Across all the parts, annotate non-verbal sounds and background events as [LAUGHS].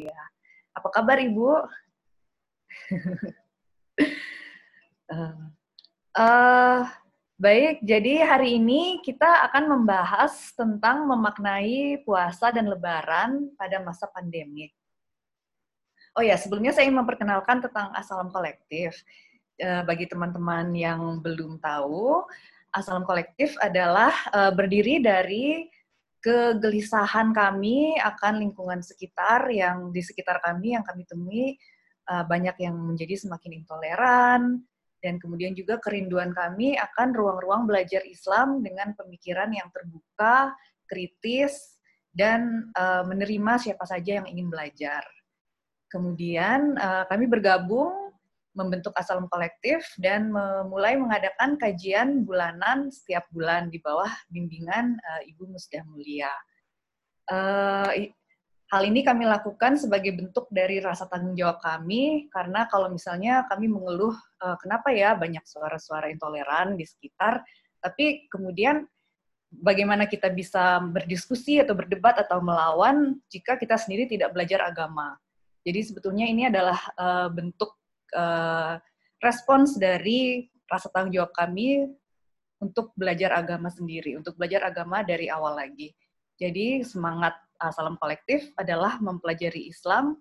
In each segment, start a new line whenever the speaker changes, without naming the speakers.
Mulia. Apa kabar Ibu? [LAUGHS] uh, baik, jadi hari ini kita akan membahas tentang memaknai puasa dan lebaran pada masa pandemi. Oh ya, sebelumnya saya ingin memperkenalkan tentang Asalam Kolektif. Uh, bagi teman-teman yang belum tahu, Asalam Kolektif adalah uh, berdiri dari kegelisahan kami akan lingkungan sekitar yang di sekitar kami yang kami temui uh, banyak yang menjadi semakin intoleran dan kemudian juga kerinduan kami akan ruang-ruang belajar Islam dengan pemikiran yang terbuka, kritis dan uh, menerima siapa saja yang ingin belajar. Kemudian uh, kami bergabung membentuk Asalam Kolektif dan memulai mengadakan kajian bulanan setiap bulan di bawah bimbingan uh, Ibu Musdah Mulia. Uh, hal ini kami lakukan sebagai bentuk dari rasa tanggung jawab kami karena kalau misalnya kami mengeluh uh, kenapa ya banyak suara-suara intoleran di sekitar, tapi kemudian bagaimana kita bisa berdiskusi atau berdebat atau melawan jika kita sendiri tidak belajar agama. Jadi sebetulnya ini adalah uh, bentuk uh, respons dari rasa tanggung jawab kami untuk belajar agama sendiri, untuk belajar agama dari awal lagi. Jadi semangat uh, salam kolektif adalah mempelajari Islam,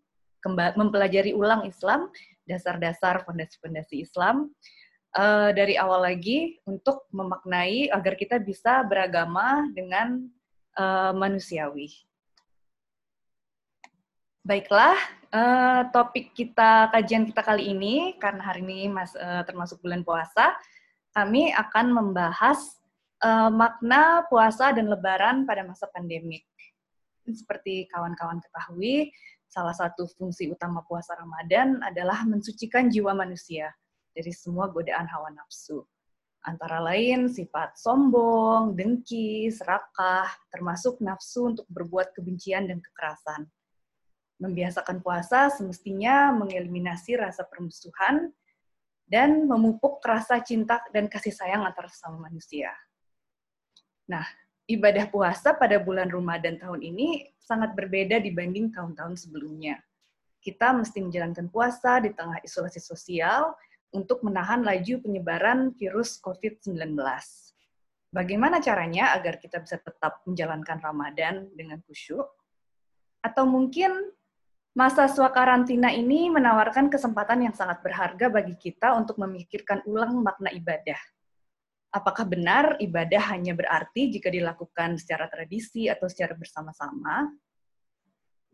mempelajari ulang Islam, dasar-dasar fondasi-fondasi Islam uh, dari awal lagi untuk memaknai agar kita bisa beragama dengan uh, manusiawi. Baiklah, uh, topik kita kajian kita kali ini karena hari ini mas uh, termasuk bulan puasa, kami akan membahas uh, makna puasa dan Lebaran pada masa pandemik. Seperti kawan-kawan ketahui, salah satu fungsi utama puasa Ramadan adalah mensucikan jiwa manusia dari semua godaan hawa nafsu. Antara lain sifat sombong, dengki, serakah, termasuk nafsu untuk berbuat kebencian dan kekerasan membiasakan puasa semestinya mengeliminasi rasa permusuhan dan memupuk rasa cinta dan kasih sayang antar sesama manusia. Nah, ibadah puasa pada bulan Ramadan tahun ini sangat berbeda dibanding tahun-tahun sebelumnya. Kita mesti menjalankan puasa di tengah isolasi sosial untuk menahan laju penyebaran virus COVID-19. Bagaimana caranya agar kita bisa tetap menjalankan Ramadan dengan khusyuk? Atau mungkin Masa swakarantina ini menawarkan kesempatan yang sangat berharga bagi kita untuk memikirkan ulang makna ibadah. Apakah benar ibadah hanya berarti jika dilakukan secara tradisi atau secara bersama-sama?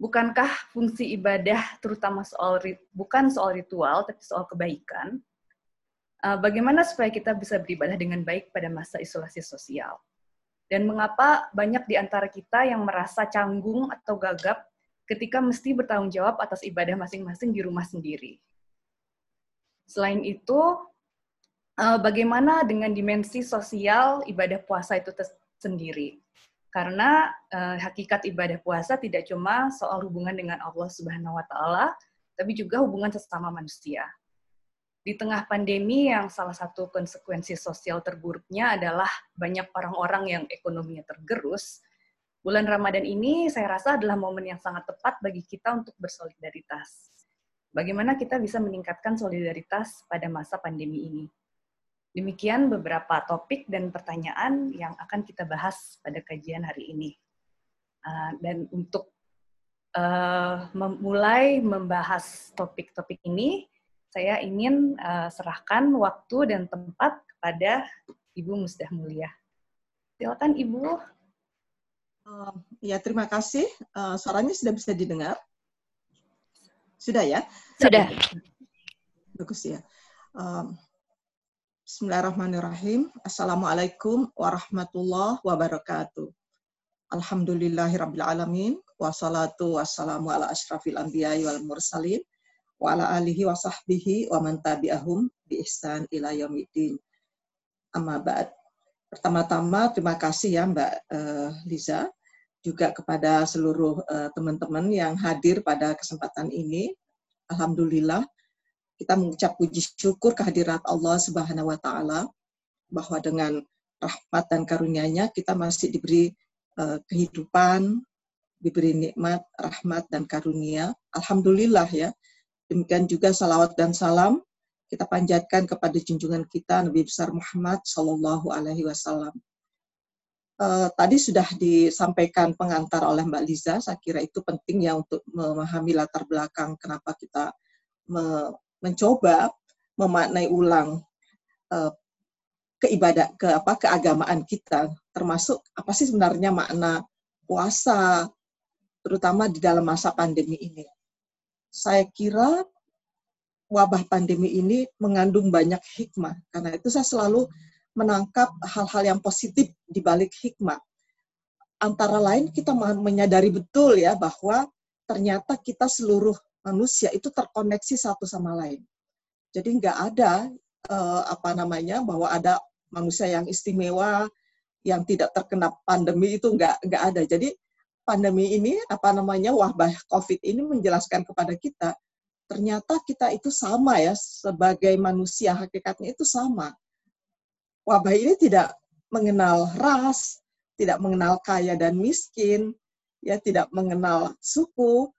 Bukankah fungsi ibadah terutama soal bukan soal ritual tapi soal kebaikan? Eh, bagaimana supaya kita bisa beribadah dengan baik pada masa isolasi sosial? Dan mengapa banyak di antara kita yang merasa canggung atau gagap ketika mesti bertanggung jawab atas ibadah masing-masing di rumah sendiri. Selain itu, eh, bagaimana dengan dimensi sosial ibadah puasa itu sendiri? Karena eh, hakikat ibadah puasa tidak cuma soal hubungan dengan Allah Subhanahu wa taala, tapi juga hubungan sesama manusia. Di tengah pandemi yang salah satu konsekuensi sosial terburuknya adalah banyak orang-orang yang ekonominya tergerus, bulan Ramadan ini saya rasa adalah momen yang sangat tepat bagi kita untuk bersolidaritas. Bagaimana kita bisa meningkatkan solidaritas pada masa pandemi ini? Demikian beberapa topik dan pertanyaan yang akan kita bahas pada kajian hari ini. Uh, dan untuk uh, memulai membahas topik-topik ini, saya ingin uh, serahkan waktu dan tempat kepada Ibu Musdah Mulia. Silakan Ibu.
Uh, ya, terima kasih. Uh, suaranya sudah bisa didengar? Sudah ya?
Sudah.
Bagus ya. Uh, Bismillahirrahmanirrahim. Assalamualaikum warahmatullahi wabarakatuh. Alhamdulillahirrabbilalamin. Wassalatu wassalamu ala ashrafil anbiya wal mursalin. Wa ala alihi wa sahbihi wa man tabi'ahum bi ihsan ila yaumiddin. Amma ba'd. Pertama-tama terima kasih ya Mbak uh, Liza juga kepada seluruh uh, teman-teman yang hadir pada kesempatan ini. Alhamdulillah kita mengucap puji syukur kehadirat Allah Subhanahu wa taala bahwa dengan rahmat dan karunia-Nya kita masih diberi uh, kehidupan, diberi nikmat, rahmat, dan karunia. Alhamdulillah ya. Demikian juga salawat dan salam kita panjatkan kepada junjungan kita Nabi besar Muhammad Shallallahu Alaihi Wasallam. Uh, tadi sudah disampaikan pengantar oleh Mbak Liza. Saya kira itu penting ya untuk memahami latar belakang kenapa kita me mencoba memaknai ulang uh, keibadah ke apa keagamaan kita termasuk apa sih sebenarnya makna puasa terutama di dalam masa pandemi ini. Saya kira wabah pandemi ini mengandung banyak hikmah karena itu saya selalu menangkap hal-hal yang positif di balik hikmah. Antara lain kita menyadari betul ya bahwa ternyata kita seluruh manusia itu terkoneksi satu sama lain. Jadi nggak ada uh, apa namanya bahwa ada manusia yang istimewa yang tidak terkena pandemi itu nggak nggak ada. Jadi pandemi ini apa namanya wabah COVID ini menjelaskan kepada kita ternyata kita itu sama ya sebagai manusia hakikatnya itu sama. Wabah ini tidak mengenal ras, tidak mengenal kaya dan miskin, ya tidak mengenal suku,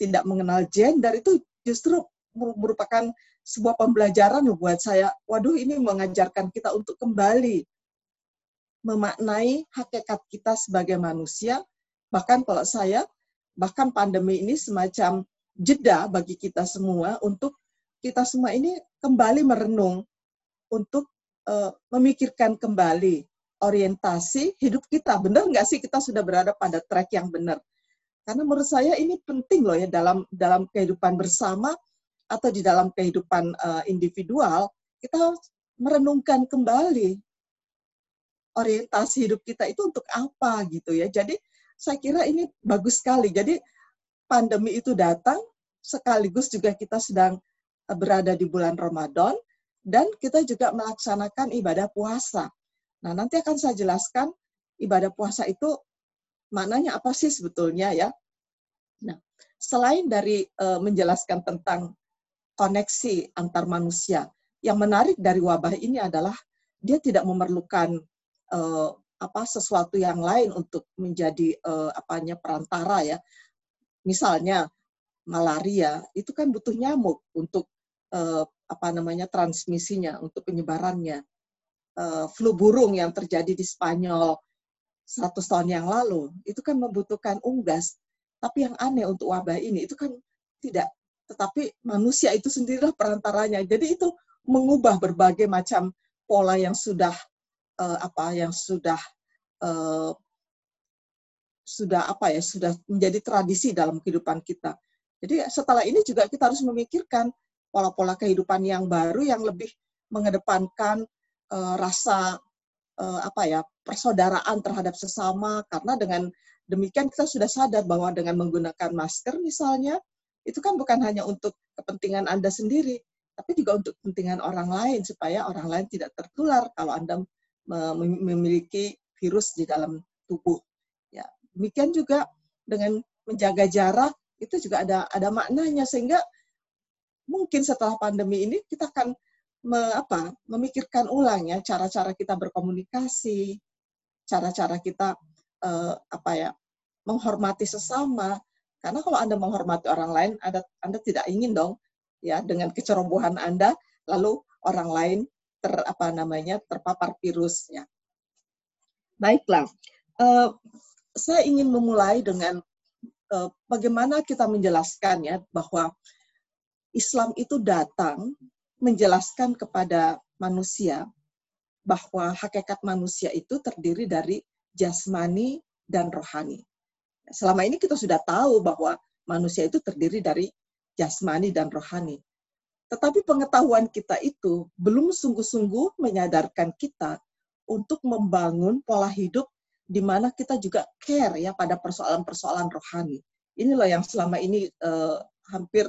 tidak mengenal gender itu justru merupakan sebuah pembelajaran buat saya. Waduh, ini mengajarkan kita untuk kembali memaknai hakikat kita sebagai manusia. Bahkan kalau saya, bahkan pandemi ini semacam jeda bagi kita semua untuk kita semua ini kembali merenung untuk uh, memikirkan kembali orientasi hidup kita. Benar nggak sih kita sudah berada pada track yang benar? Karena menurut saya ini penting loh ya dalam dalam kehidupan bersama atau di dalam kehidupan uh, individual, kita merenungkan kembali orientasi hidup kita itu untuk apa gitu ya. Jadi saya kira ini bagus sekali. Jadi pandemi itu datang sekaligus juga kita sedang eh, berada di bulan Ramadan dan kita juga melaksanakan ibadah puasa. Nah, nanti akan saya jelaskan ibadah puasa itu maknanya apa sih sebetulnya ya. Nah, selain dari uh, menjelaskan tentang koneksi antar manusia. Yang menarik dari wabah ini adalah dia tidak memerlukan uh, apa sesuatu yang lain untuk menjadi uh, apanya perantara ya. Misalnya malaria itu kan butuh nyamuk untuk uh, apa namanya transmisinya, untuk penyebarannya. Uh, flu burung yang terjadi di Spanyol 100 tahun yang lalu itu kan membutuhkan unggas. Tapi yang aneh untuk wabah ini itu kan tidak tetapi manusia itu sendirilah perantaranya. Jadi itu mengubah berbagai macam pola yang sudah uh, apa yang sudah uh, sudah apa ya sudah menjadi tradisi dalam kehidupan kita. Jadi setelah ini juga kita harus memikirkan pola-pola kehidupan yang baru yang lebih mengedepankan uh, rasa uh, apa ya persaudaraan terhadap sesama karena dengan demikian kita sudah sadar bahwa dengan menggunakan masker misalnya itu kan bukan hanya untuk kepentingan Anda sendiri, tapi juga untuk kepentingan orang lain supaya orang lain tidak tertular kalau Anda memiliki virus di dalam tubuh. Demikian juga dengan menjaga jarak itu juga ada ada maknanya sehingga mungkin setelah pandemi ini kita akan me, apa, memikirkan ulang ya cara-cara kita berkomunikasi, cara-cara kita uh, apa ya menghormati sesama, karena kalau Anda menghormati orang lain, Anda, Anda tidak ingin dong ya dengan kecerobohan Anda lalu orang lain ter apa namanya terpapar virus ya. Baiklah, uh, saya ingin memulai dengan uh, bagaimana kita menjelaskan ya bahwa Islam itu datang menjelaskan kepada manusia bahwa hakikat manusia itu terdiri dari jasmani dan rohani. Selama ini kita sudah tahu bahwa manusia itu terdiri dari jasmani dan rohani. Tetapi pengetahuan kita itu belum sungguh-sungguh menyadarkan kita untuk membangun pola hidup di mana kita juga care ya pada persoalan-persoalan rohani. Inilah yang selama ini uh, hampir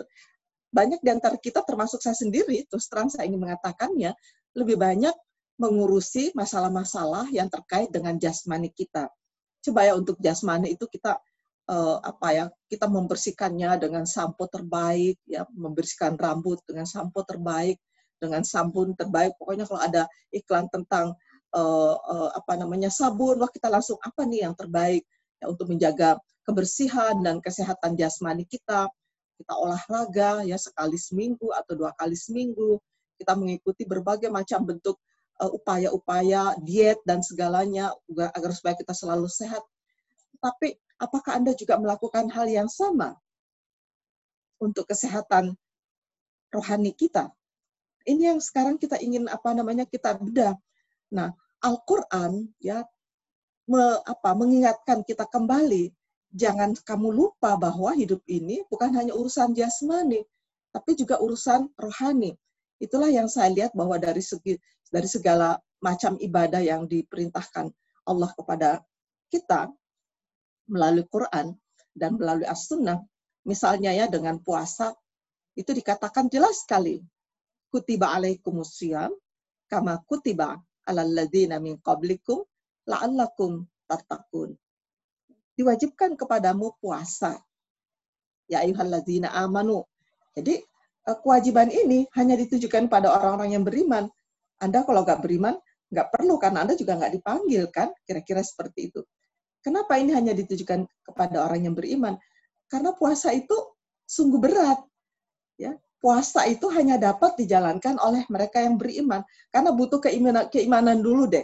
banyak di antara kita termasuk saya sendiri terus terang saya ingin mengatakannya lebih banyak mengurusi masalah-masalah yang terkait dengan jasmani kita supaya untuk jasmani itu kita uh, apa ya kita membersihkannya dengan sampo terbaik ya membersihkan rambut dengan sampo terbaik dengan sabun terbaik pokoknya kalau ada iklan tentang uh, uh, apa namanya sabun wah kita langsung apa nih yang terbaik ya, untuk menjaga kebersihan dan kesehatan jasmani kita. Kita olahraga ya sekali seminggu atau dua kali seminggu. Kita mengikuti berbagai macam bentuk uh, upaya-upaya diet dan segalanya agar supaya kita selalu sehat. Tapi apakah Anda juga melakukan hal yang sama untuk kesehatan rohani kita? Ini yang sekarang kita ingin apa namanya kita bedah. Nah, Al-Qur'an ya me, mengingatkan kita kembali jangan kamu lupa bahwa hidup ini bukan hanya urusan jasmani, tapi juga urusan rohani. Itulah yang saya lihat bahwa dari segi dari segala macam ibadah yang diperintahkan Allah kepada kita melalui Quran dan melalui As-Sunnah, misalnya ya dengan puasa, itu dikatakan jelas sekali. Kutiba alaikumusiyam, kama kutiba alal ladina min qablikum, la'allakum tattaqun diwajibkan kepadamu puasa. Ya ayyuhalladzina amanu. Jadi eh, kewajiban ini hanya ditujukan pada orang-orang yang beriman. Anda kalau nggak beriman, nggak perlu karena Anda juga nggak dipanggil kan, kira-kira seperti itu. Kenapa ini hanya ditujukan kepada orang yang beriman? Karena puasa itu sungguh berat. Ya, puasa itu hanya dapat dijalankan oleh mereka yang beriman. Karena butuh keimanan, keimanan dulu deh.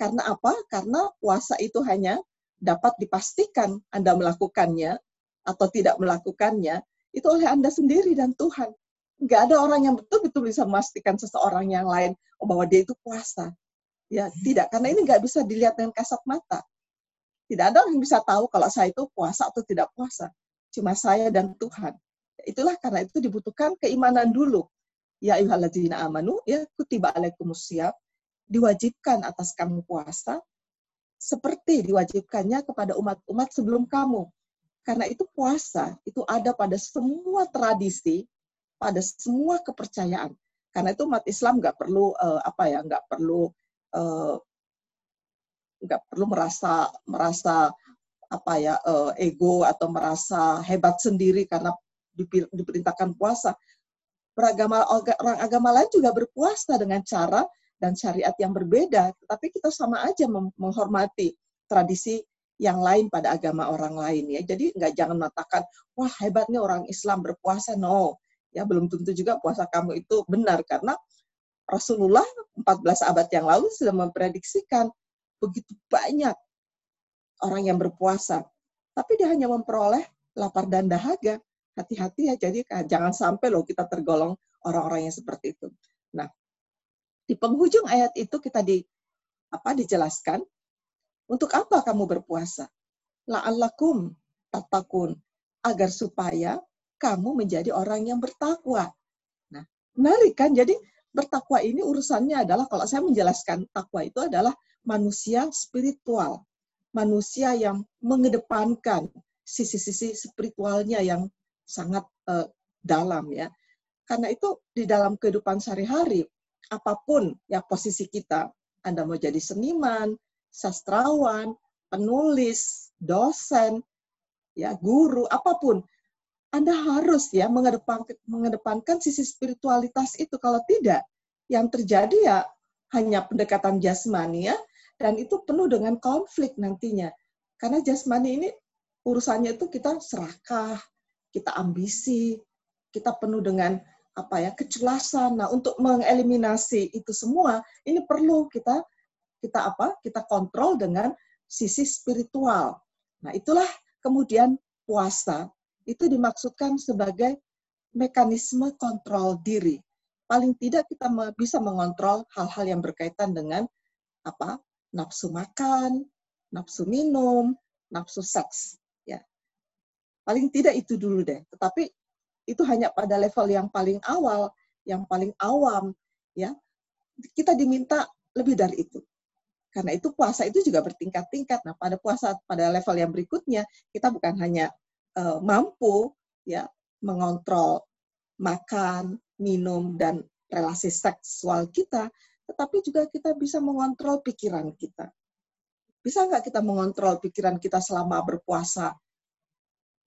Karena apa? Karena puasa itu hanya dapat dipastikan Anda melakukannya atau tidak melakukannya, itu oleh Anda sendiri dan Tuhan. Nggak ada orang yang betul-betul bisa memastikan seseorang yang lain oh, bahwa dia itu puasa. Ya, tidak. Karena ini nggak bisa dilihat dengan kasat mata. Tidak ada orang yang bisa tahu kalau saya itu puasa atau tidak puasa. Cuma saya dan Tuhan. Itulah karena itu dibutuhkan keimanan dulu. Ya ayyuhalladzina amanu, ya kutiba alaikumusiyam, diwajibkan atas kamu puasa, seperti diwajibkannya kepada umat-umat sebelum kamu. Karena itu puasa, itu ada pada semua tradisi, pada semua kepercayaan. Karena itu umat Islam nggak perlu uh, apa ya, nggak perlu uh, nggak perlu merasa merasa apa ya uh, ego atau merasa hebat sendiri karena diperintahkan puasa. Beragama orang agama lain juga berpuasa dengan cara dan syariat yang berbeda, tetapi kita sama aja menghormati tradisi yang lain pada agama orang lain ya. Jadi nggak jangan mengatakan wah hebatnya orang Islam berpuasa no. Ya belum tentu juga puasa kamu itu benar karena Rasulullah 14 abad yang lalu sudah memprediksikan begitu banyak orang yang berpuasa. Tapi dia hanya memperoleh lapar dan dahaga. Hati-hati ya, jadi jangan sampai loh kita tergolong orang-orang yang seperti itu. Nah, di penghujung ayat itu kita di apa dijelaskan untuk apa kamu berpuasa? La'allakum tatakun agar supaya kamu menjadi orang yang bertakwa. Nah, menarik kan? Jadi bertakwa ini urusannya adalah kalau saya menjelaskan takwa itu adalah manusia spiritual. Manusia yang mengedepankan sisi-sisi spiritualnya yang sangat uh, dalam ya. Karena itu di dalam kehidupan sehari-hari apa pun ya posisi kita, Anda mau jadi seniman, sastrawan, penulis, dosen, ya guru, apa pun, Anda harus ya mengedepankan, mengedepankan sisi spiritualitas itu. Kalau tidak, yang terjadi ya hanya pendekatan jasmani ya, dan itu penuh dengan konflik nantinya. Karena jasmani ini urusannya itu kita serakah, kita ambisi, kita penuh dengan apa ya kecelasan. Nah, untuk mengeliminasi itu semua, ini perlu kita kita apa? Kita kontrol dengan sisi spiritual. Nah, itulah kemudian puasa itu dimaksudkan sebagai mekanisme kontrol diri. Paling tidak kita bisa mengontrol hal-hal yang berkaitan dengan apa? nafsu makan, nafsu minum, nafsu seks. Paling tidak itu dulu deh. Tetapi itu hanya pada level yang paling awal, yang paling awam, ya. Kita diminta lebih dari itu. Karena itu puasa itu juga bertingkat-tingkat. Nah, pada puasa pada level yang berikutnya, kita bukan hanya uh, mampu ya mengontrol makan, minum dan relasi seksual kita, tetapi juga kita bisa mengontrol pikiran kita. Bisa nggak kita mengontrol pikiran kita selama berpuasa?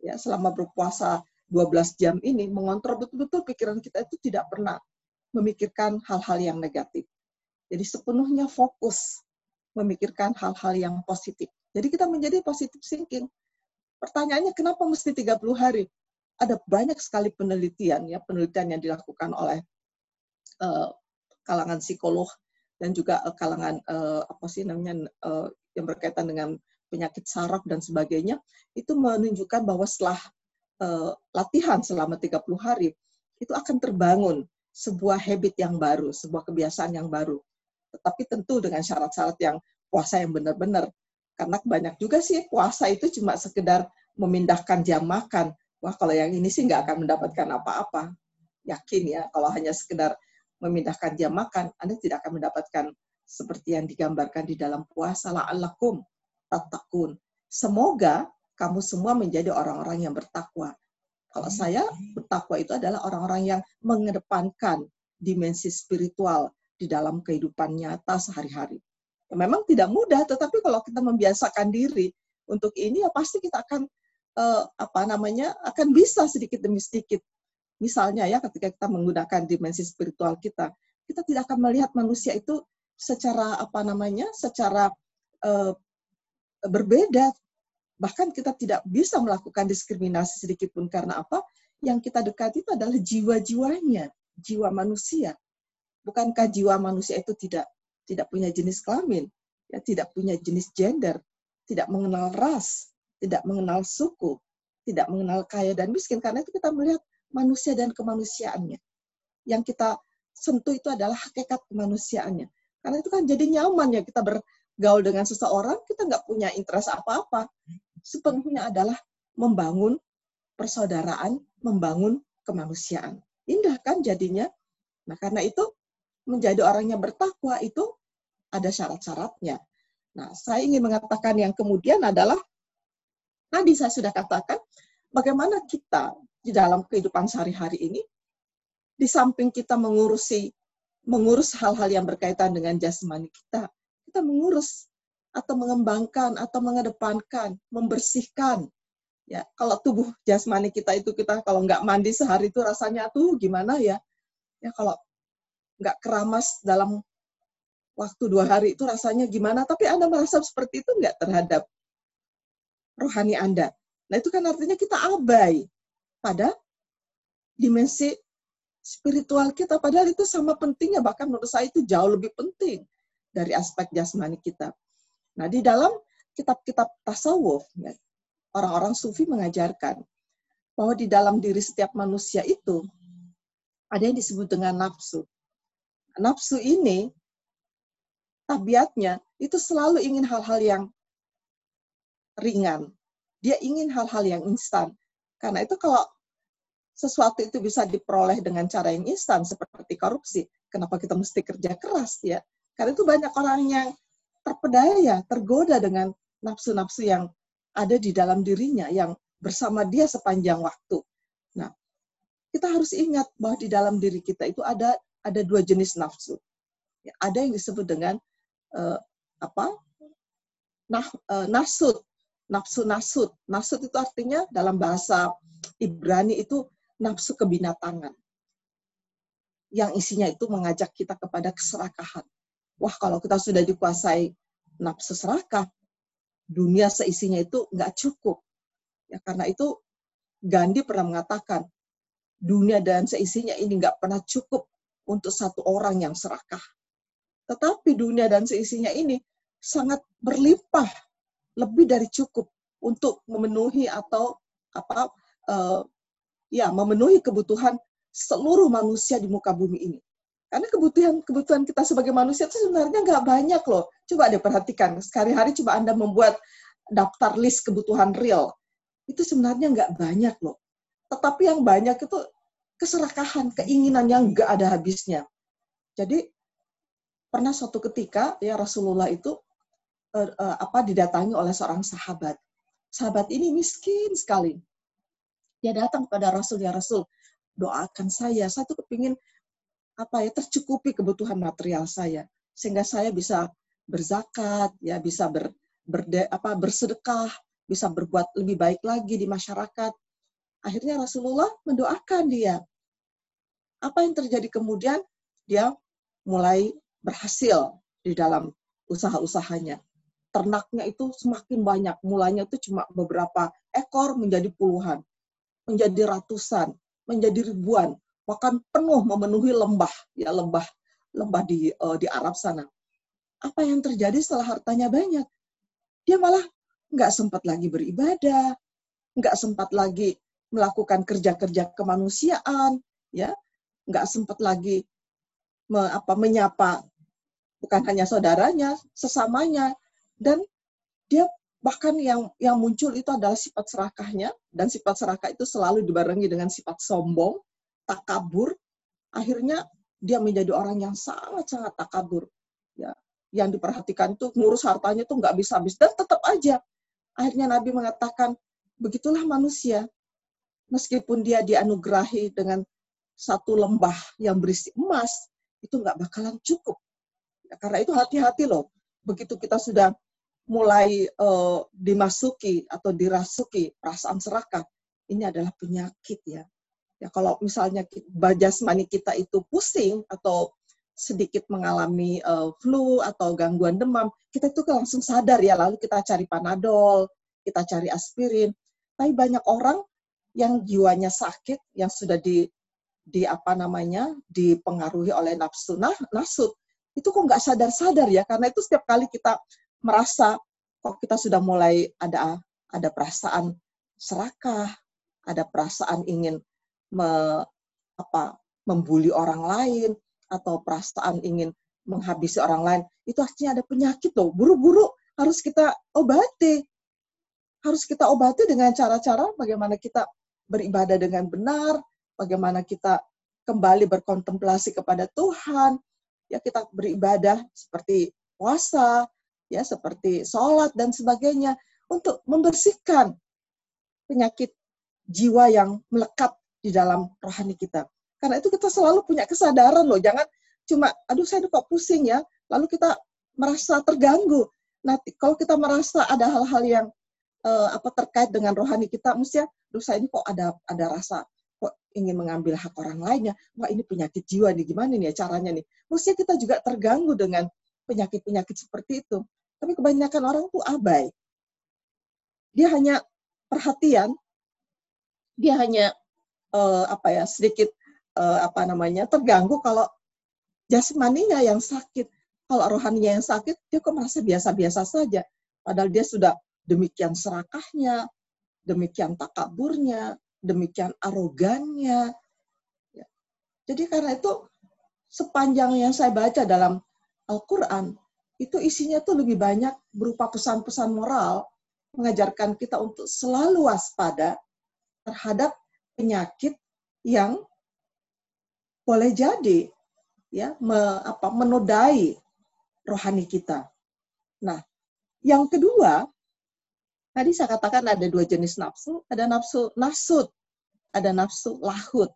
Ya, selama berpuasa 12 jam ini mengontrol betul-betul pikiran kita itu tidak pernah memikirkan hal-hal yang negatif. Jadi sepenuhnya fokus memikirkan hal-hal yang positif. Jadi kita menjadi positif thinking. Pertanyaannya kenapa mesti 30 hari? Ada banyak sekali penelitian ya, penelitian yang dilakukan oleh uh, kalangan psikolog dan juga uh, kalangan uh, apa sih namanya uh, yang berkaitan dengan penyakit saraf dan sebagainya itu menunjukkan bahwa setelah uh, latihan selama 30 hari itu akan terbangun sebuah habit yang baru, sebuah kebiasaan yang baru. Tetapi tentu dengan syarat-syarat yang puasa yang benar-benar. Karena banyak juga sih puasa itu cuma sekedar memindahkan jam makan. Wah kalau yang ini sih nggak akan mendapatkan apa-apa. Yakin ya, kalau hanya sekedar memindahkan jam makan, Anda tidak akan mendapatkan seperti yang digambarkan di dalam puasa. La'allakum tatakun. Semoga kamu semua menjadi orang-orang yang bertakwa. Kalau saya bertakwa itu adalah orang-orang yang mengedepankan dimensi spiritual di dalam kehidupan nyata sehari-hari. Ya, memang tidak mudah, tetapi kalau kita membiasakan diri untuk ini ya pasti kita akan uh, apa namanya akan bisa sedikit demi sedikit. Misalnya ya ketika kita menggunakan dimensi spiritual kita, kita tidak akan melihat manusia itu secara apa namanya secara uh, berbeda Bahkan kita tidak bisa melakukan diskriminasi sedikit pun karena apa? Yang kita dekati itu adalah jiwa-jiwanya, jiwa manusia. Bukankah jiwa manusia itu tidak tidak punya jenis kelamin, ya tidak punya jenis gender, tidak mengenal ras, tidak mengenal suku, tidak mengenal kaya dan miskin karena itu kita melihat manusia dan kemanusiaannya. Yang kita sentuh itu adalah hakikat kemanusiaannya. Karena itu kan jadi nyaman ya kita bergaul dengan seseorang, kita nggak punya interest apa-apa sepenuhnya adalah membangun persaudaraan, membangun kemanusiaan. Indah kan jadinya? Nah, karena itu menjadi orang yang bertakwa itu ada syarat-syaratnya. Nah, saya ingin mengatakan yang kemudian adalah tadi saya sudah katakan bagaimana kita di dalam kehidupan sehari-hari ini di samping kita mengurusi mengurus hal-hal yang berkaitan dengan jasmani kita, kita mengurus atau mengembangkan atau mengedepankan, membersihkan. Ya, kalau tubuh jasmani kita itu kita kalau nggak mandi sehari itu rasanya tuh gimana ya? Ya kalau nggak keramas dalam waktu dua hari itu rasanya gimana? Tapi Anda merasa seperti itu nggak terhadap rohani Anda? Nah itu kan artinya kita abai pada dimensi spiritual kita. Padahal itu sama pentingnya, bahkan menurut saya itu jauh lebih penting dari aspek jasmani kita. Nah, di dalam kitab-kitab tasawuf, ya, orang-orang sufi mengajarkan bahwa di dalam diri setiap manusia itu ada yang disebut dengan nafsu. Nafsu ini tabiatnya itu selalu ingin hal-hal yang ringan. Dia ingin hal-hal yang instan. Karena itu kalau sesuatu itu bisa diperoleh dengan cara yang instan seperti korupsi, kenapa kita mesti kerja keras ya? Karena itu banyak orang yang terpedaya, tergoda dengan nafsu-nafsu yang ada di dalam dirinya, yang bersama dia sepanjang waktu. Nah, kita harus ingat bahwa di dalam diri kita itu ada ada dua jenis nafsu. Ya, ada yang disebut dengan uh, apa? Nah, uh, nasut, nafsu nasut. Nasut itu artinya dalam bahasa Ibrani itu nafsu kebinatangan. Yang isinya itu mengajak kita kepada keserakahan wah kalau kita sudah dikuasai nafsu serakah, dunia seisinya itu nggak cukup. Ya, karena itu Gandhi pernah mengatakan, dunia dan seisinya ini nggak pernah cukup untuk satu orang yang serakah. Tetapi dunia dan seisinya ini sangat berlimpah, lebih dari cukup untuk memenuhi atau apa uh, ya memenuhi kebutuhan seluruh manusia di muka bumi ini. Karena kebutuhan kebutuhan kita sebagai manusia itu sebenarnya nggak banyak loh. Coba deh perhatikan, sekali-hari coba Anda membuat daftar list kebutuhan real. Itu sebenarnya nggak banyak loh. Tetapi yang banyak itu keserakahan, keinginan yang nggak ada habisnya. Jadi pernah suatu ketika ya Rasulullah itu uh, uh, apa didatangi oleh seorang sahabat. Sahabat ini miskin sekali. Dia datang kepada Rasul ya Rasul, doakan saya. Saya tuh kepingin apa ya tercukupi kebutuhan material saya. Sehingga saya bisa berzakat ya bisa ber, berde, apa bersedekah bisa berbuat lebih baik lagi di masyarakat. Akhirnya Rasulullah mendoakan dia. Apa yang terjadi kemudian? Dia mulai berhasil di dalam usaha-usahanya. Ternaknya itu semakin banyak. Mulanya itu cuma beberapa ekor menjadi puluhan, menjadi ratusan, menjadi ribuan, bahkan penuh memenuhi lembah, ya lembah lembah di uh, di Arab sana. Apa yang terjadi setelah hartanya banyak? Dia malah nggak sempat lagi beribadah, nggak sempat lagi melakukan kerja-kerja kemanusiaan, ya, nggak sempat lagi me, apa menyapa bukan hanya saudaranya, sesamanya, dan dia bahkan yang yang muncul itu adalah sifat serakahnya dan sifat serakah itu selalu dibarengi dengan sifat sombong, takabur. Akhirnya dia menjadi orang yang sangat-sangat takabur. Ya, yang diperhatikan itu ngurus hartanya tuh nggak bisa habis dan tetap aja. Akhirnya Nabi mengatakan, begitulah manusia. Meskipun dia dianugerahi dengan satu lembah yang berisi emas, itu nggak bakalan cukup. Ya, karena itu hati-hati loh. Begitu kita sudah mulai uh, dimasuki atau dirasuki perasaan serakah, ini adalah penyakit ya. Ya kalau misalnya bajasmani kita itu pusing atau sedikit mengalami uh, flu atau gangguan demam, kita itu langsung sadar ya, lalu kita cari panadol, kita cari aspirin. Tapi banyak orang yang jiwanya sakit, yang sudah di di apa namanya dipengaruhi oleh nafsu nah nasut itu kok nggak sadar-sadar ya karena itu setiap kali kita merasa kok kita sudah mulai ada ada perasaan serakah ada perasaan ingin me, apa membuli orang lain atau perasaan ingin menghabisi orang lain itu artinya ada penyakit loh. Buru-buru harus kita obati. Harus kita obati dengan cara-cara bagaimana kita beribadah dengan benar bagaimana kita kembali berkontemplasi kepada Tuhan, ya kita beribadah seperti puasa, ya seperti sholat dan sebagainya untuk membersihkan penyakit jiwa yang melekat di dalam rohani kita. Karena itu kita selalu punya kesadaran loh, jangan cuma aduh saya kok pusing ya, lalu kita merasa terganggu. Nah, kalau kita merasa ada hal-hal yang uh, apa terkait dengan rohani kita, mestinya, aduh saya ini kok ada ada rasa ingin mengambil hak orang lainnya, wah ini penyakit jiwa nih, gimana nih ya caranya nih. Mestinya kita juga terganggu dengan penyakit-penyakit seperti itu. Tapi kebanyakan orang tuh abai. Dia hanya perhatian, dia hanya uh, apa ya sedikit uh, apa namanya terganggu kalau jasmaninya yang sakit. Kalau rohaninya yang sakit, dia kok merasa biasa-biasa saja. Padahal dia sudah demikian serakahnya, demikian takaburnya, demikian arogannya. Ya. Jadi karena itu sepanjang yang saya baca dalam Al-Quran, itu isinya tuh lebih banyak berupa pesan-pesan moral, mengajarkan kita untuk selalu waspada terhadap penyakit yang boleh jadi ya me, apa, menodai rohani kita. Nah, yang kedua, tadi saya katakan ada dua jenis nafsu, ada nafsu nasut ada nafsu lahut.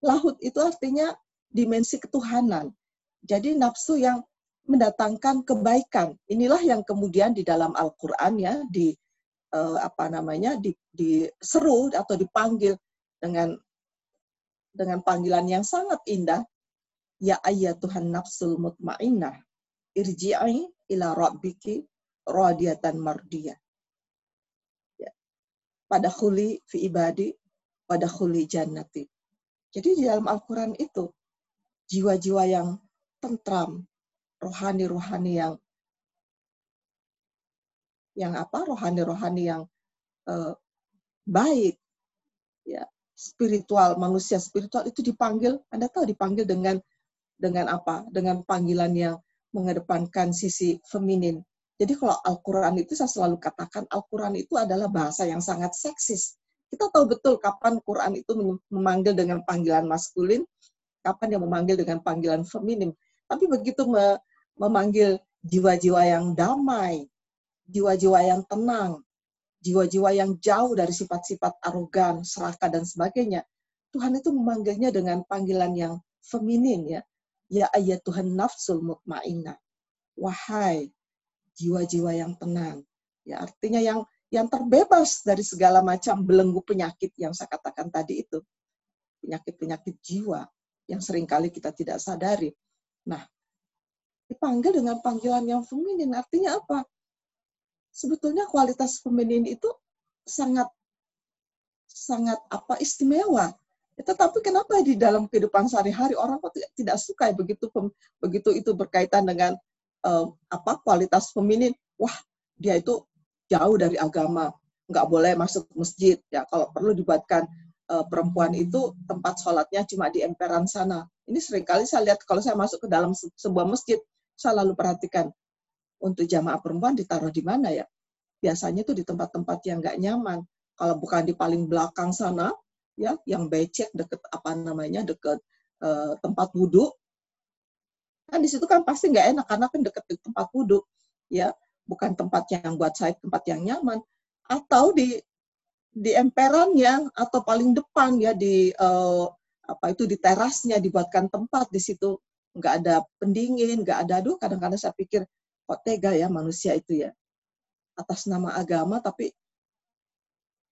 Lahut itu artinya dimensi ketuhanan. Jadi nafsu yang mendatangkan kebaikan. Inilah yang kemudian di dalam Al-Qur'an ya di uh, apa namanya di, diseru atau dipanggil dengan dengan panggilan yang sangat indah ya Tuhan nafsul mutmainnah irji'i ila rabbiki radiyatan mardiyah ya. pada khuli fi ibadi pada khuli jannati. Jadi di dalam Al-Quran itu, jiwa-jiwa yang tentram, rohani-rohani yang yang apa rohani-rohani yang uh, baik. Ya spiritual manusia spiritual itu dipanggil anda tahu dipanggil dengan dengan apa? Dengan panggilan yang mengedepankan sisi feminin. Jadi kalau Al-Quran itu saya selalu katakan Al-Quran itu adalah bahasa yang sangat seksis. Kita tahu betul kapan Quran itu memanggil dengan panggilan maskulin, kapan yang memanggil dengan panggilan feminim. Tapi begitu memanggil jiwa-jiwa yang damai, jiwa-jiwa yang tenang, jiwa-jiwa yang jauh dari sifat-sifat arogan, serakah, dan sebagainya, Tuhan itu memanggilnya dengan panggilan yang feminin ya. Ya ayat Tuhan nafsul mutmainnah. Wahai jiwa-jiwa yang tenang. Ya artinya yang yang terbebas dari segala macam belenggu penyakit yang saya katakan tadi itu. Penyakit-penyakit jiwa yang sering kali kita tidak sadari. Nah, dipanggil dengan panggilan yang feminin. Artinya apa? Sebetulnya kualitas feminin itu sangat sangat apa istimewa. Tetapi kenapa di dalam kehidupan sehari-hari orang kok tidak, tidak suka ya begitu begitu itu berkaitan dengan uh, apa kualitas feminin? Wah, dia itu jauh dari agama, nggak boleh masuk masjid. Ya kalau perlu dibuatkan uh, perempuan itu tempat sholatnya cuma di emperan sana. Ini sering kali saya lihat kalau saya masuk ke dalam sebuah masjid, saya lalu perhatikan untuk jamaah perempuan ditaruh di mana ya? Biasanya itu di tempat-tempat yang nggak nyaman. Kalau bukan di paling belakang sana, ya, yang becek deket apa namanya deket uh, tempat wudhu, kan di situ kan pasti nggak enak karena kan deket tempat wudhu, ya, bukan tempat yang buat saya tempat yang nyaman. Atau di di emperannya atau paling depan ya di uh, apa itu di terasnya dibuatkan tempat di situ nggak ada pendingin, nggak ada aduh kadang-kadang saya pikir kok tega ya manusia itu ya. Atas nama agama tapi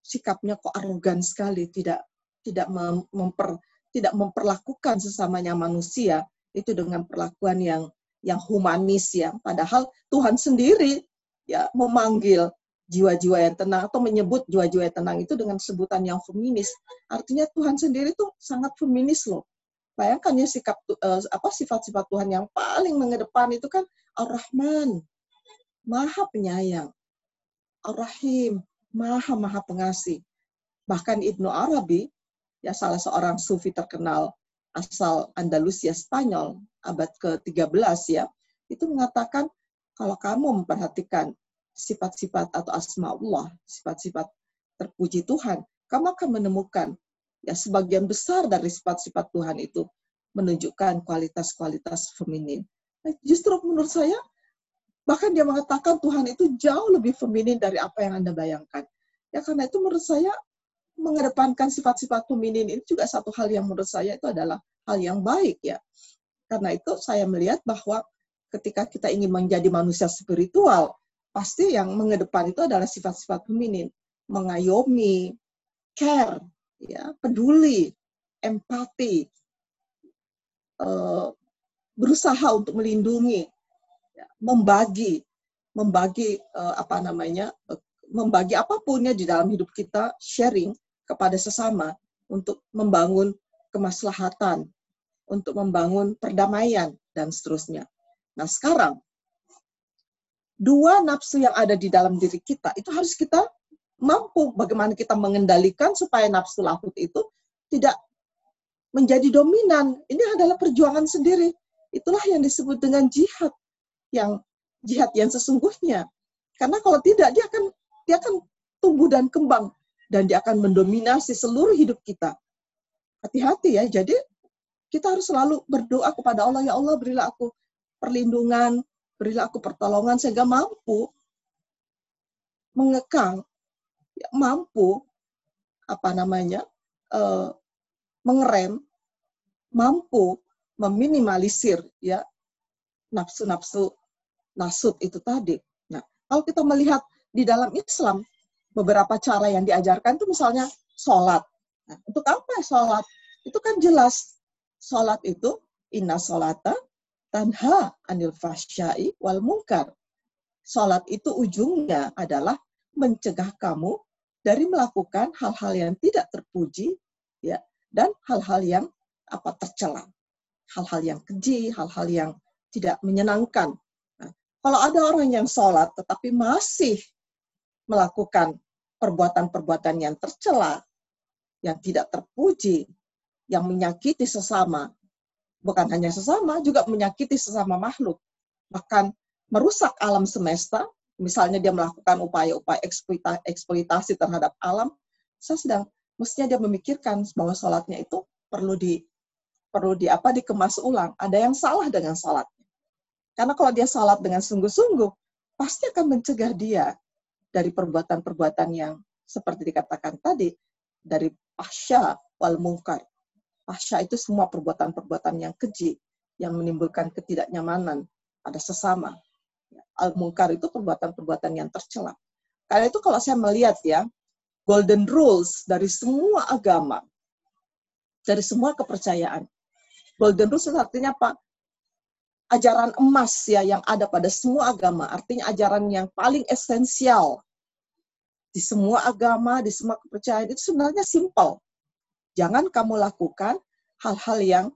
sikapnya kok arogan sekali tidak tidak memper tidak memperlakukan sesamanya manusia itu dengan perlakuan yang yang humanis ya. Padahal Tuhan sendiri ya memanggil jiwa-jiwa yang tenang atau menyebut jiwa-jiwa yang tenang itu dengan sebutan yang feminis artinya Tuhan sendiri tuh sangat feminis loh Bayangkan ya sikap uh, apa sifat-sifat Tuhan yang paling mengedepan itu kan Ar-Rahman, Maha Penyayang, Ar-Rahim, Maha Maha Pengasih. Bahkan Ibnu Arabi, ya salah seorang sufi terkenal asal Andalusia Spanyol abad ke-13 ya, itu mengatakan kalau kamu memperhatikan sifat-sifat atau asma Allah, sifat-sifat terpuji Tuhan, kamu akan menemukan ya sebagian besar dari sifat-sifat Tuhan itu menunjukkan kualitas-kualitas feminin. Nah, justru menurut saya, bahkan dia mengatakan Tuhan itu jauh lebih feminin dari apa yang Anda bayangkan. Ya karena itu menurut saya mengedepankan sifat-sifat feminin ini juga satu hal yang menurut saya itu adalah hal yang baik ya. Karena itu saya melihat bahwa ketika kita ingin menjadi manusia spiritual, pasti yang mengedepan itu adalah sifat-sifat feminin, mengayomi, care, ya peduli, empati, uh, berusaha untuk melindungi, ya, membagi, membagi uh, apa namanya, uh, membagi apa pun ya di dalam hidup kita, sharing kepada sesama untuk membangun kemaslahatan, untuk membangun perdamaian dan seterusnya. Nah sekarang dua nafsu yang ada di dalam diri kita itu harus kita mampu bagaimana kita mengendalikan supaya nafsu lahut itu tidak menjadi dominan. Ini adalah perjuangan sendiri. Itulah yang disebut dengan jihad yang jihad yang sesungguhnya. Karena kalau tidak dia akan dia akan tumbuh dan kembang dan dia akan mendominasi seluruh hidup kita. Hati-hati ya. Jadi kita harus selalu berdoa kepada Allah, ya Allah berilah aku perlindungan, berilah aku pertolongan sehingga mampu mengekang mampu apa namanya uh, mengerem, mampu meminimalisir ya nafsu-nafsu nasut itu tadi. Nah, kalau kita melihat di dalam Islam beberapa cara yang diajarkan itu misalnya sholat. Nah, untuk apa sholat? Itu kan jelas sholat itu inna sholata tanha anil fahsyai wal mungkar. Sholat itu ujungnya adalah mencegah kamu dari melakukan hal-hal yang tidak terpuji ya dan hal-hal yang apa tercela. Hal-hal yang keji hal-hal yang tidak menyenangkan. Nah, kalau ada orang yang sholat tetapi masih melakukan perbuatan-perbuatan yang tercela yang tidak terpuji yang menyakiti sesama bukan hanya sesama juga menyakiti sesama makhluk bahkan merusak alam semesta misalnya dia melakukan upaya-upaya eksploitasi terhadap alam, saya sedang mestinya dia memikirkan bahwa sholatnya itu perlu di perlu di apa dikemas ulang. Ada yang salah dengan sholatnya. Karena kalau dia sholat dengan sungguh-sungguh, pasti akan mencegah dia dari perbuatan-perbuatan yang seperti dikatakan tadi, dari pasya wal mungkar. Pasya itu semua perbuatan-perbuatan yang keji, yang menimbulkan ketidaknyamanan pada sesama al-munkar itu perbuatan-perbuatan yang tercela. Karena itu kalau saya melihat ya, golden rules dari semua agama, dari semua kepercayaan. Golden rules artinya apa? ajaran emas ya yang ada pada semua agama, artinya ajaran yang paling esensial di semua agama, di semua kepercayaan itu sebenarnya simpel. Jangan kamu lakukan hal-hal yang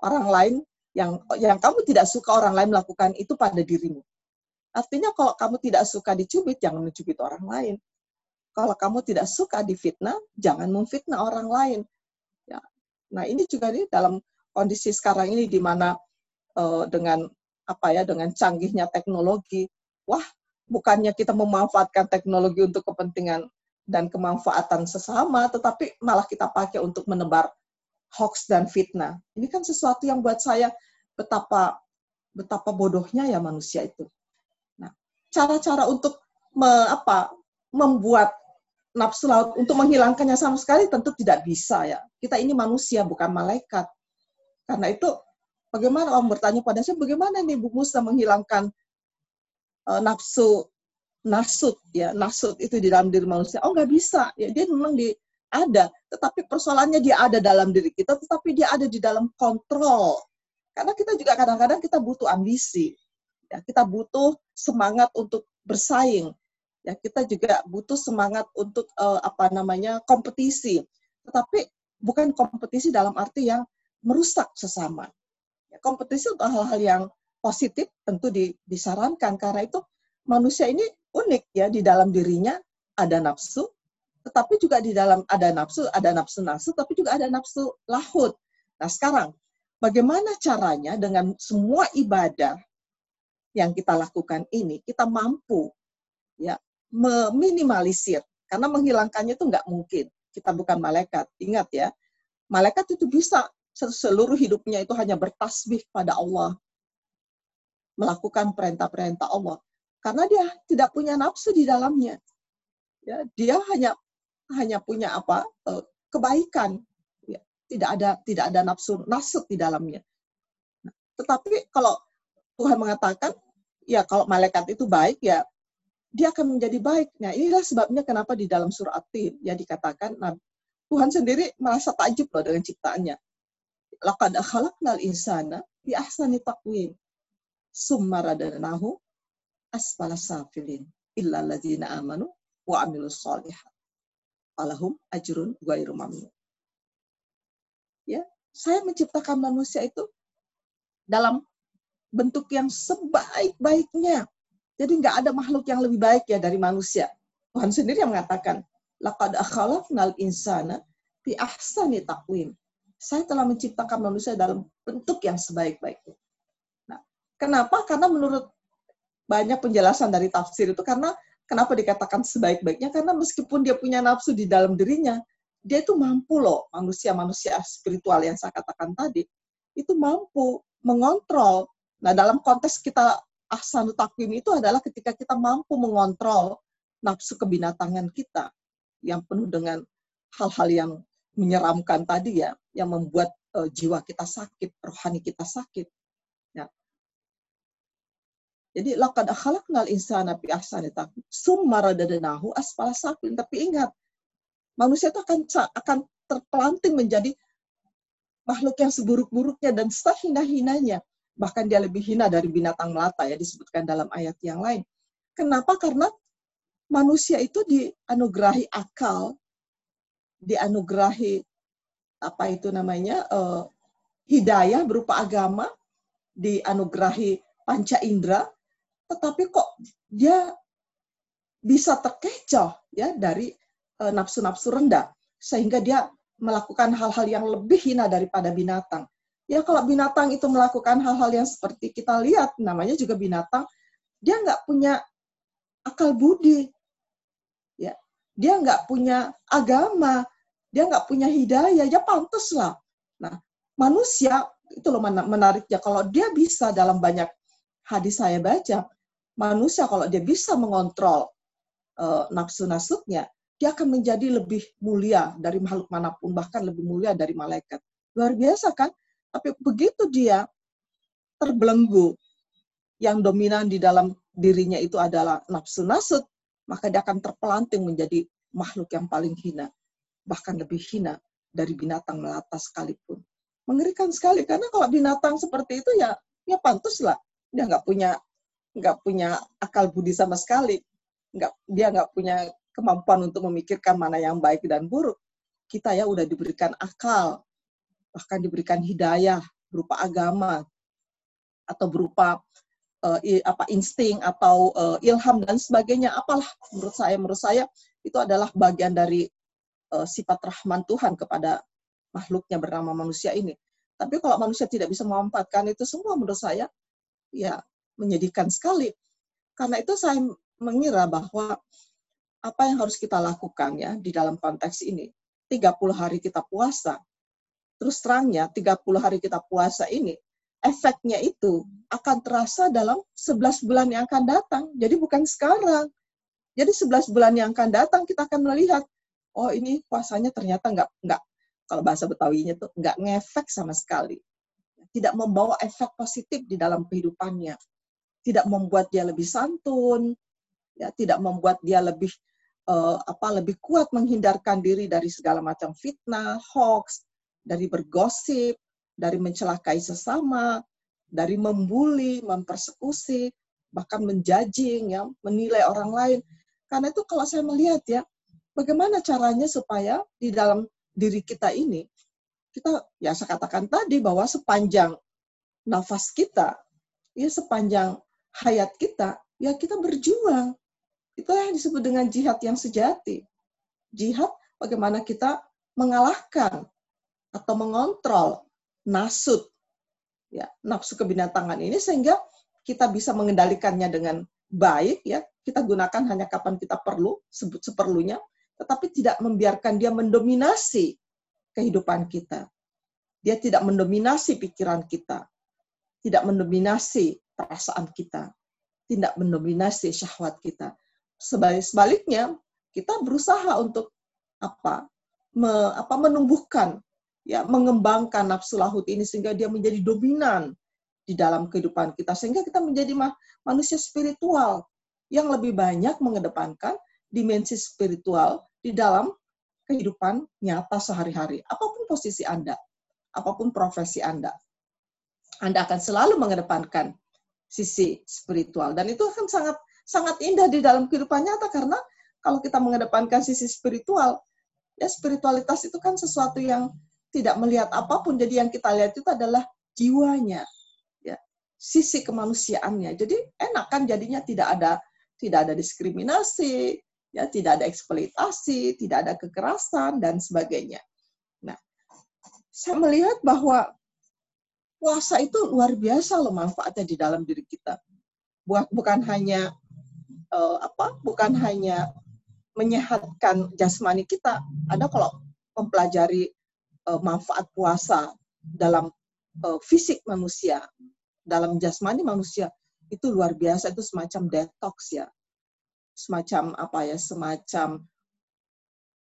orang lain yang yang kamu tidak suka orang lain melakukan itu pada dirimu. Artinya kalau kamu tidak suka dicubit, jangan mencubit orang lain. Kalau kamu tidak suka difitnah, jangan memfitnah orang lain. Ya. Nah ini juga nih dalam kondisi sekarang ini di mana uh, dengan apa ya dengan canggihnya teknologi, wah bukannya kita memanfaatkan teknologi untuk kepentingan dan kemanfaatan sesama, tetapi malah kita pakai untuk menebar hoax dan fitnah. Ini kan sesuatu yang buat saya betapa betapa bodohnya ya manusia itu. Cara-cara untuk me, apa membuat nafsu laut untuk menghilangkannya sama sekali tentu tidak bisa ya. Kita ini manusia bukan malaikat. Karena itu bagaimana orang bertanya pada saya bagaimana nih Bu Musa menghilangkan uh, nafsu nasut ya nasut itu di dalam diri manusia? Oh nggak bisa. Ya dia memang di ada. Tetapi persoalannya dia ada dalam diri kita tetapi dia ada di dalam kontrol. Karena kita juga kadang-kadang kita butuh ambisi ya kita butuh semangat untuk bersaing. Ya kita juga butuh semangat untuk uh, apa namanya kompetisi. Tetapi bukan kompetisi dalam arti yang merusak sesama. Ya, kompetisi untuk hal-hal yang positif tentu disarankan. Karena itu manusia ini unik ya di dalam dirinya ada nafsu tetapi juga di dalam ada nafsu ada nafsu nafsu tapi juga ada nafsu lahut. Nah sekarang bagaimana caranya dengan semua ibadah yang kita lakukan ini kita mampu ya meminimalisir karena menghilangkannya itu nggak mungkin kita bukan malaikat ingat ya malaikat itu bisa seluruh hidupnya itu hanya bertasbih pada Allah melakukan perintah-perintah Allah karena dia tidak punya nafsu di dalamnya. Ya, dia hanya hanya punya apa? Eh, kebaikan. Ya, tidak ada tidak ada nafsu nasut di dalamnya. Nah, tetapi kalau Tuhan mengatakan ya kalau malaikat itu baik ya dia akan menjadi baik. Nah, inilah sebabnya kenapa di dalam surah At-Tin ya dikatakan nah, Tuhan sendiri merasa takjub loh dengan ciptaannya. Laqad khalaqnal insana bi ahsani taqwim summa radadnahu asfala safilin illa alladzina amanu wa amilus solihat. Alahum ajrun ghairu mamnun. Ya, saya menciptakan manusia itu dalam bentuk yang sebaik-baiknya. Jadi nggak ada makhluk yang lebih baik ya dari manusia. Tuhan sendiri yang mengatakan, laqad akhalaqnal insana fi ahsani taqwim. Saya telah menciptakan manusia dalam bentuk yang sebaik-baiknya. Nah, kenapa? Karena menurut banyak penjelasan dari tafsir itu karena kenapa dikatakan sebaik-baiknya karena meskipun dia punya nafsu di dalam dirinya dia itu mampu loh manusia-manusia spiritual yang saya katakan tadi itu mampu mengontrol nah dalam konteks kita ahsanu takwim itu adalah ketika kita mampu mengontrol nafsu kebinatangan kita yang penuh dengan hal-hal yang menyeramkan tadi ya yang membuat uh, jiwa kita sakit rohani kita sakit jadi laqad khalaqnal insana fi ahsani taqwim. Summa radadnahu asfala safilin. Tapi ingat, manusia itu akan akan terpelanting menjadi makhluk yang seburuk-buruknya dan sehina-hinanya. Bahkan dia lebih hina dari binatang melata ya disebutkan dalam ayat yang lain. Kenapa? Karena manusia itu dianugerahi akal, dianugerahi apa itu namanya uh, hidayah berupa agama, dianugerahi panca indera, tetapi kok dia bisa terkecoh ya dari e, nafsu-nafsu rendah sehingga dia melakukan hal-hal yang lebih hina daripada binatang. Ya kalau binatang itu melakukan hal-hal yang seperti kita lihat, namanya juga binatang, dia nggak punya akal budi, ya dia nggak punya agama, dia nggak punya hidayah, ya pantas lah. Nah manusia itu loh menariknya kalau dia bisa dalam banyak hadis saya baca, manusia kalau dia bisa mengontrol uh, nafsu nasutnya, dia akan menjadi lebih mulia dari makhluk mana pun, bahkan lebih mulia dari malaikat. Luar biasa kan? Tapi begitu dia terbelenggu, yang dominan di dalam dirinya itu adalah nafsu nasut, maka dia akan terpelanting menjadi makhluk yang paling hina, bahkan lebih hina dari binatang melata sekalipun. Mengerikan sekali, karena kalau binatang seperti itu ya, ya pantas lah. Dia nggak punya nggak punya akal budi sama sekali. Nggak dia nggak punya kemampuan untuk memikirkan mana yang baik dan buruk. Kita ya udah diberikan akal bahkan diberikan hidayah berupa agama atau berupa uh, apa insting atau uh, ilham dan sebagainya. Apalah menurut saya menurut saya itu adalah bagian dari uh, sifat rahman Tuhan kepada makhluknya bernama manusia ini. Tapi kalau manusia tidak bisa memanfaatkan itu semua menurut saya ya menyedihkan sekali. Karena itu saya mengira bahwa apa yang harus kita lakukan ya di dalam konteks ini 30 hari kita puasa terus terangnya 30 hari kita puasa ini efeknya itu akan terasa dalam 11 bulan yang akan datang. Jadi bukan sekarang. Jadi 11 bulan yang akan datang kita akan melihat, oh ini puasanya ternyata nggak, nggak kalau bahasa Betawinya tuh nggak ngefek sama sekali. Tidak membawa efek positif di dalam kehidupannya. Tidak membuat dia lebih santun, ya tidak membuat dia lebih uh, apa lebih kuat menghindarkan diri dari segala macam fitnah, hoax, dari bergosip, dari mencelakai sesama, dari membuli, mempersekusi, bahkan menjajing, ya, menilai orang lain. Karena itu kalau saya melihat ya, bagaimana caranya supaya di dalam diri kita ini, kita ya saya katakan tadi bahwa sepanjang nafas kita, ya sepanjang hayat kita, ya kita berjuang. Itulah yang disebut dengan jihad yang sejati. Jihad bagaimana kita mengalahkan atau mengontrol nasut ya nafsu kebinatangan ini sehingga kita bisa mengendalikannya dengan baik ya. Kita gunakan hanya kapan kita perlu sebut seperlunya tetapi tidak membiarkan dia mendominasi kehidupan kita. Dia tidak mendominasi pikiran kita tidak mendominasi perasaan kita tidak mendominasi syahwat kita. Sebalik, sebaliknya kita berusaha untuk apa? Me, apa? menumbuhkan ya mengembangkan nafsu lahut ini sehingga dia menjadi dominan di dalam kehidupan kita sehingga kita menjadi manusia spiritual yang lebih banyak mengedepankan dimensi spiritual di dalam kehidupan nyata sehari-hari. Apa pun posisi Anda apa pun profesi Anda Anda akan selalu mengedepankan sisi spiritual. Dan itu akan sangat sangat indah di dalam kehidupan nyata karena kalau kita mengedepankan sisi spiritual ya spiritualitas itu kan sesuatu yang tidak melihat apa pun. Jadi yang kita lihat itu adalah jiwanya, ya, sisi kemanusiaannya. Jadi enak kan jadinya tidak ada tidak ada diskriminasi, ya, tidak ada eksploitasi, tidak ada kekerasan dan sebagainya. Nah, saya melihat bahwa puasa itu luar biasa loh manfaatnya di dalam diri kita. Bukan hanya uh, apa? Bukan hanya menyehatkan jasmani kita. Ada kalau mempelajari uh, manfaat puasa dalam uh, fisik manusia, dalam jasmani manusia itu luar biasa itu semacam detox ya. Semacam apa ya, semacam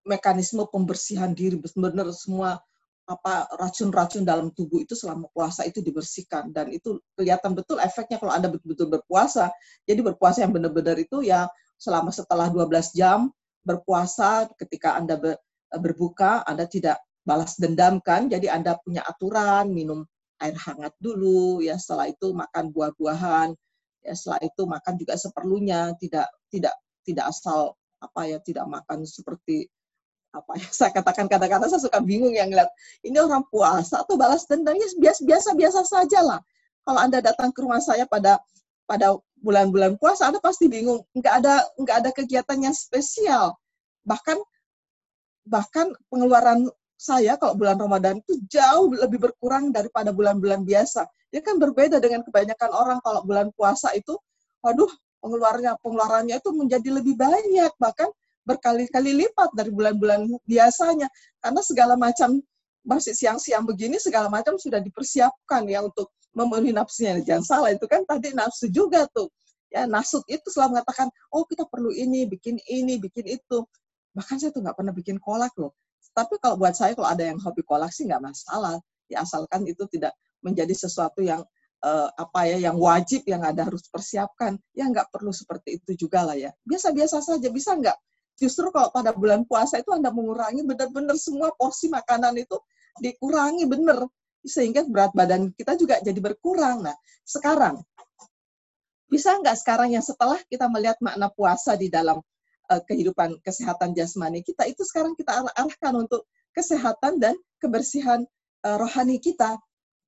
mekanisme pembersihan diri benar-benar semua apa racun-racun dalam tubuh itu selama puasa itu dibersihkan dan itu kelihatan betul efeknya kalau Anda betul-betul berpuasa. Jadi berpuasa yang benar-benar itu ya selama setelah 12 jam berpuasa ketika Anda berbuka Anda tidak balas dendam kan. Jadi Anda punya aturan minum air hangat dulu ya, setelah itu makan buah-buahan, ya setelah itu makan juga seperlunya, tidak tidak tidak asal apa ya tidak makan seperti apa ya [LAUGHS] saya katakan kata-kata saya suka bingung yang ngeliat ini orang puasa atau balas dendamnya biasa biasa biasa saja lah kalau anda datang ke rumah saya pada pada bulan-bulan puasa anda pasti bingung. Nggak ada nggak ada kegiatan yang spesial. Bahkan bahkan pengeluaran saya kalau bulan Ramadan itu jauh lebih berkurang daripada bulan-bulan biasa. Dia kan berbeda dengan kebanyakan orang kalau bulan puasa itu, waduh, pengeluarannya pengeluarannya itu menjadi lebih banyak bahkan berkali-kali lipat dari bulan-bulan biasanya karena segala macam masih siang-siang begini segala macam sudah dipersiapkan ya untuk memenuhi nafsunya. Jangan salah itu kan tadi nafsu juga tuh. Ya nasut itu selalu mengatakan, oh kita perlu ini, bikin ini, bikin itu. Bahkan saya tuh nggak pernah bikin kolak loh tapi kalau buat saya kalau ada yang hobi koleksi nggak masalah, ya asalkan itu tidak menjadi sesuatu yang uh, apa ya yang wajib yang ada harus persiapkan. Ya nggak perlu seperti itu juga lah ya. Biasa-biasa saja bisa nggak? Justru kalau pada bulan puasa itu Anda mengurangi benar-benar semua porsi makanan itu dikurangi benar. sehingga berat badan kita juga jadi berkurang. Nah, sekarang bisa nggak sekarang yang setelah kita melihat makna puasa di dalam uh, kehidupan kesehatan jasmani kita itu sekarang kita arahkan untuk kesehatan dan kebersihan uh, rohani kita.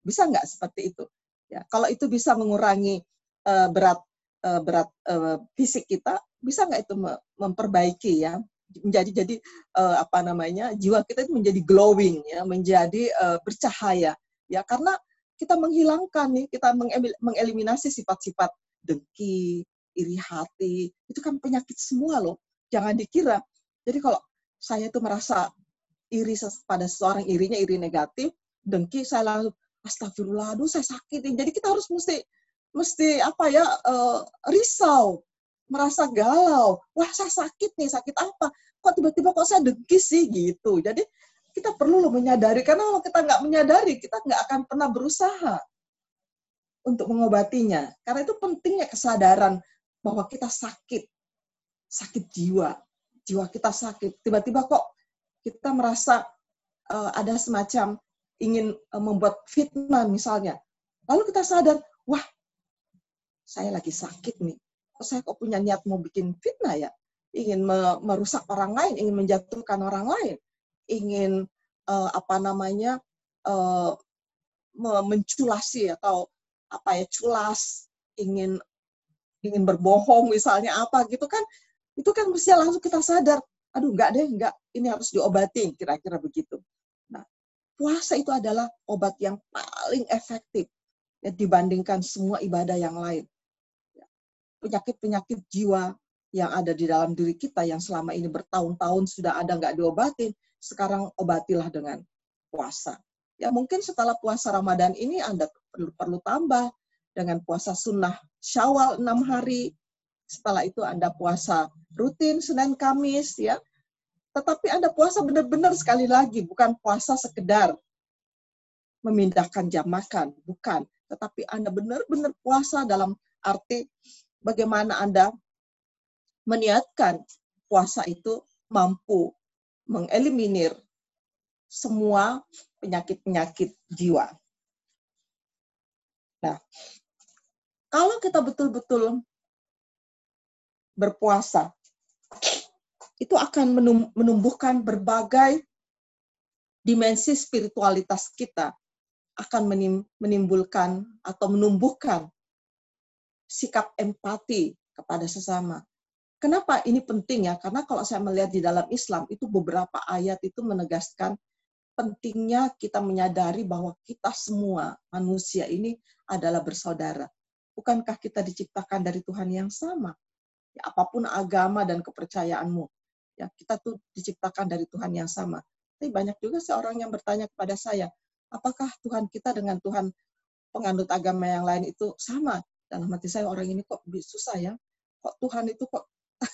Bisa nggak seperti itu? Ya kalau itu bisa mengurangi uh, berat uh, berat uh, fisik kita bisa nggak itu memperbaiki ya? Menjadi jadi uh, apa namanya jiwa kita itu menjadi glowing ya? Menjadi uh, bercahaya ya? Karena kita menghilangkan nih kita mengeliminasi sifat-sifat dengki iri hati itu kan penyakit semua loh jangan dikira jadi kalau saya itu merasa iri pada seseorang irinya iri negatif dengki saya lalu astagfirullah aduh saya sakitin jadi kita harus mesti mesti apa ya uh, risau merasa galau. Wah, saya sakit nih, sakit apa? Kok tiba-tiba kok saya dengki sih gitu. Jadi kita perlu loh menyadari karena kalau kita nggak menyadari, kita nggak akan pernah berusaha untuk mengobatinya. Karena itu pentingnya kesadaran bahwa kita sakit, sakit jiwa, jiwa kita sakit. Tiba-tiba kok kita merasa uh, ada semacam ingin uh, membuat fitnah misalnya. Lalu kita sadar, wah, saya lagi sakit nih. Saya kok punya niat mau bikin fitnah ya, ingin merusak orang lain, ingin menjatuhkan orang lain, ingin uh, apa namanya uh, menculasi atau apa ya culas, ingin ingin berbohong misalnya apa gitu kan, itu kan mesti langsung kita sadar, aduh enggak deh, enggak, ini harus diobati, kira-kira begitu. Nah, puasa itu adalah obat yang paling efektif ya, dibandingkan semua ibadah yang lain penyakit-penyakit jiwa yang ada di dalam diri kita yang selama ini bertahun-tahun sudah ada nggak diobatin, sekarang obatilah dengan puasa. Ya mungkin setelah puasa Ramadan ini Anda perlu, perlu tambah dengan puasa sunnah syawal enam hari. Setelah itu Anda puasa rutin Senin Kamis ya. Tetapi Anda puasa benar-benar sekali lagi, bukan puasa sekedar memindahkan jam makan, bukan. Tetapi Anda benar-benar puasa dalam arti bagaimana Anda meniatkan puasa itu mampu mengeliminir semua penyakit-penyakit jiwa. Nah, kalau kita betul-betul berpuasa, itu akan menumbuhkan berbagai dimensi spiritualitas kita, akan menimbulkan atau menumbuhkan sikap empati kepada sesama. Kenapa ini penting ya? Karena kalau saya melihat di dalam Islam itu beberapa ayat itu menegaskan pentingnya kita menyadari bahwa kita semua manusia ini adalah bersaudara. Bukankah kita diciptakan dari Tuhan yang sama? Ya, apa pun agama dan kepercayaanmu, ya kita tuh diciptakan dari Tuhan yang sama. Tapi banyak juga seorang yang bertanya kepada saya, apakah Tuhan kita dengan Tuhan penganut agama yang lain itu sama? dalam hati saya orang ini kok susah ya kok Tuhan itu kok [LAUGHS]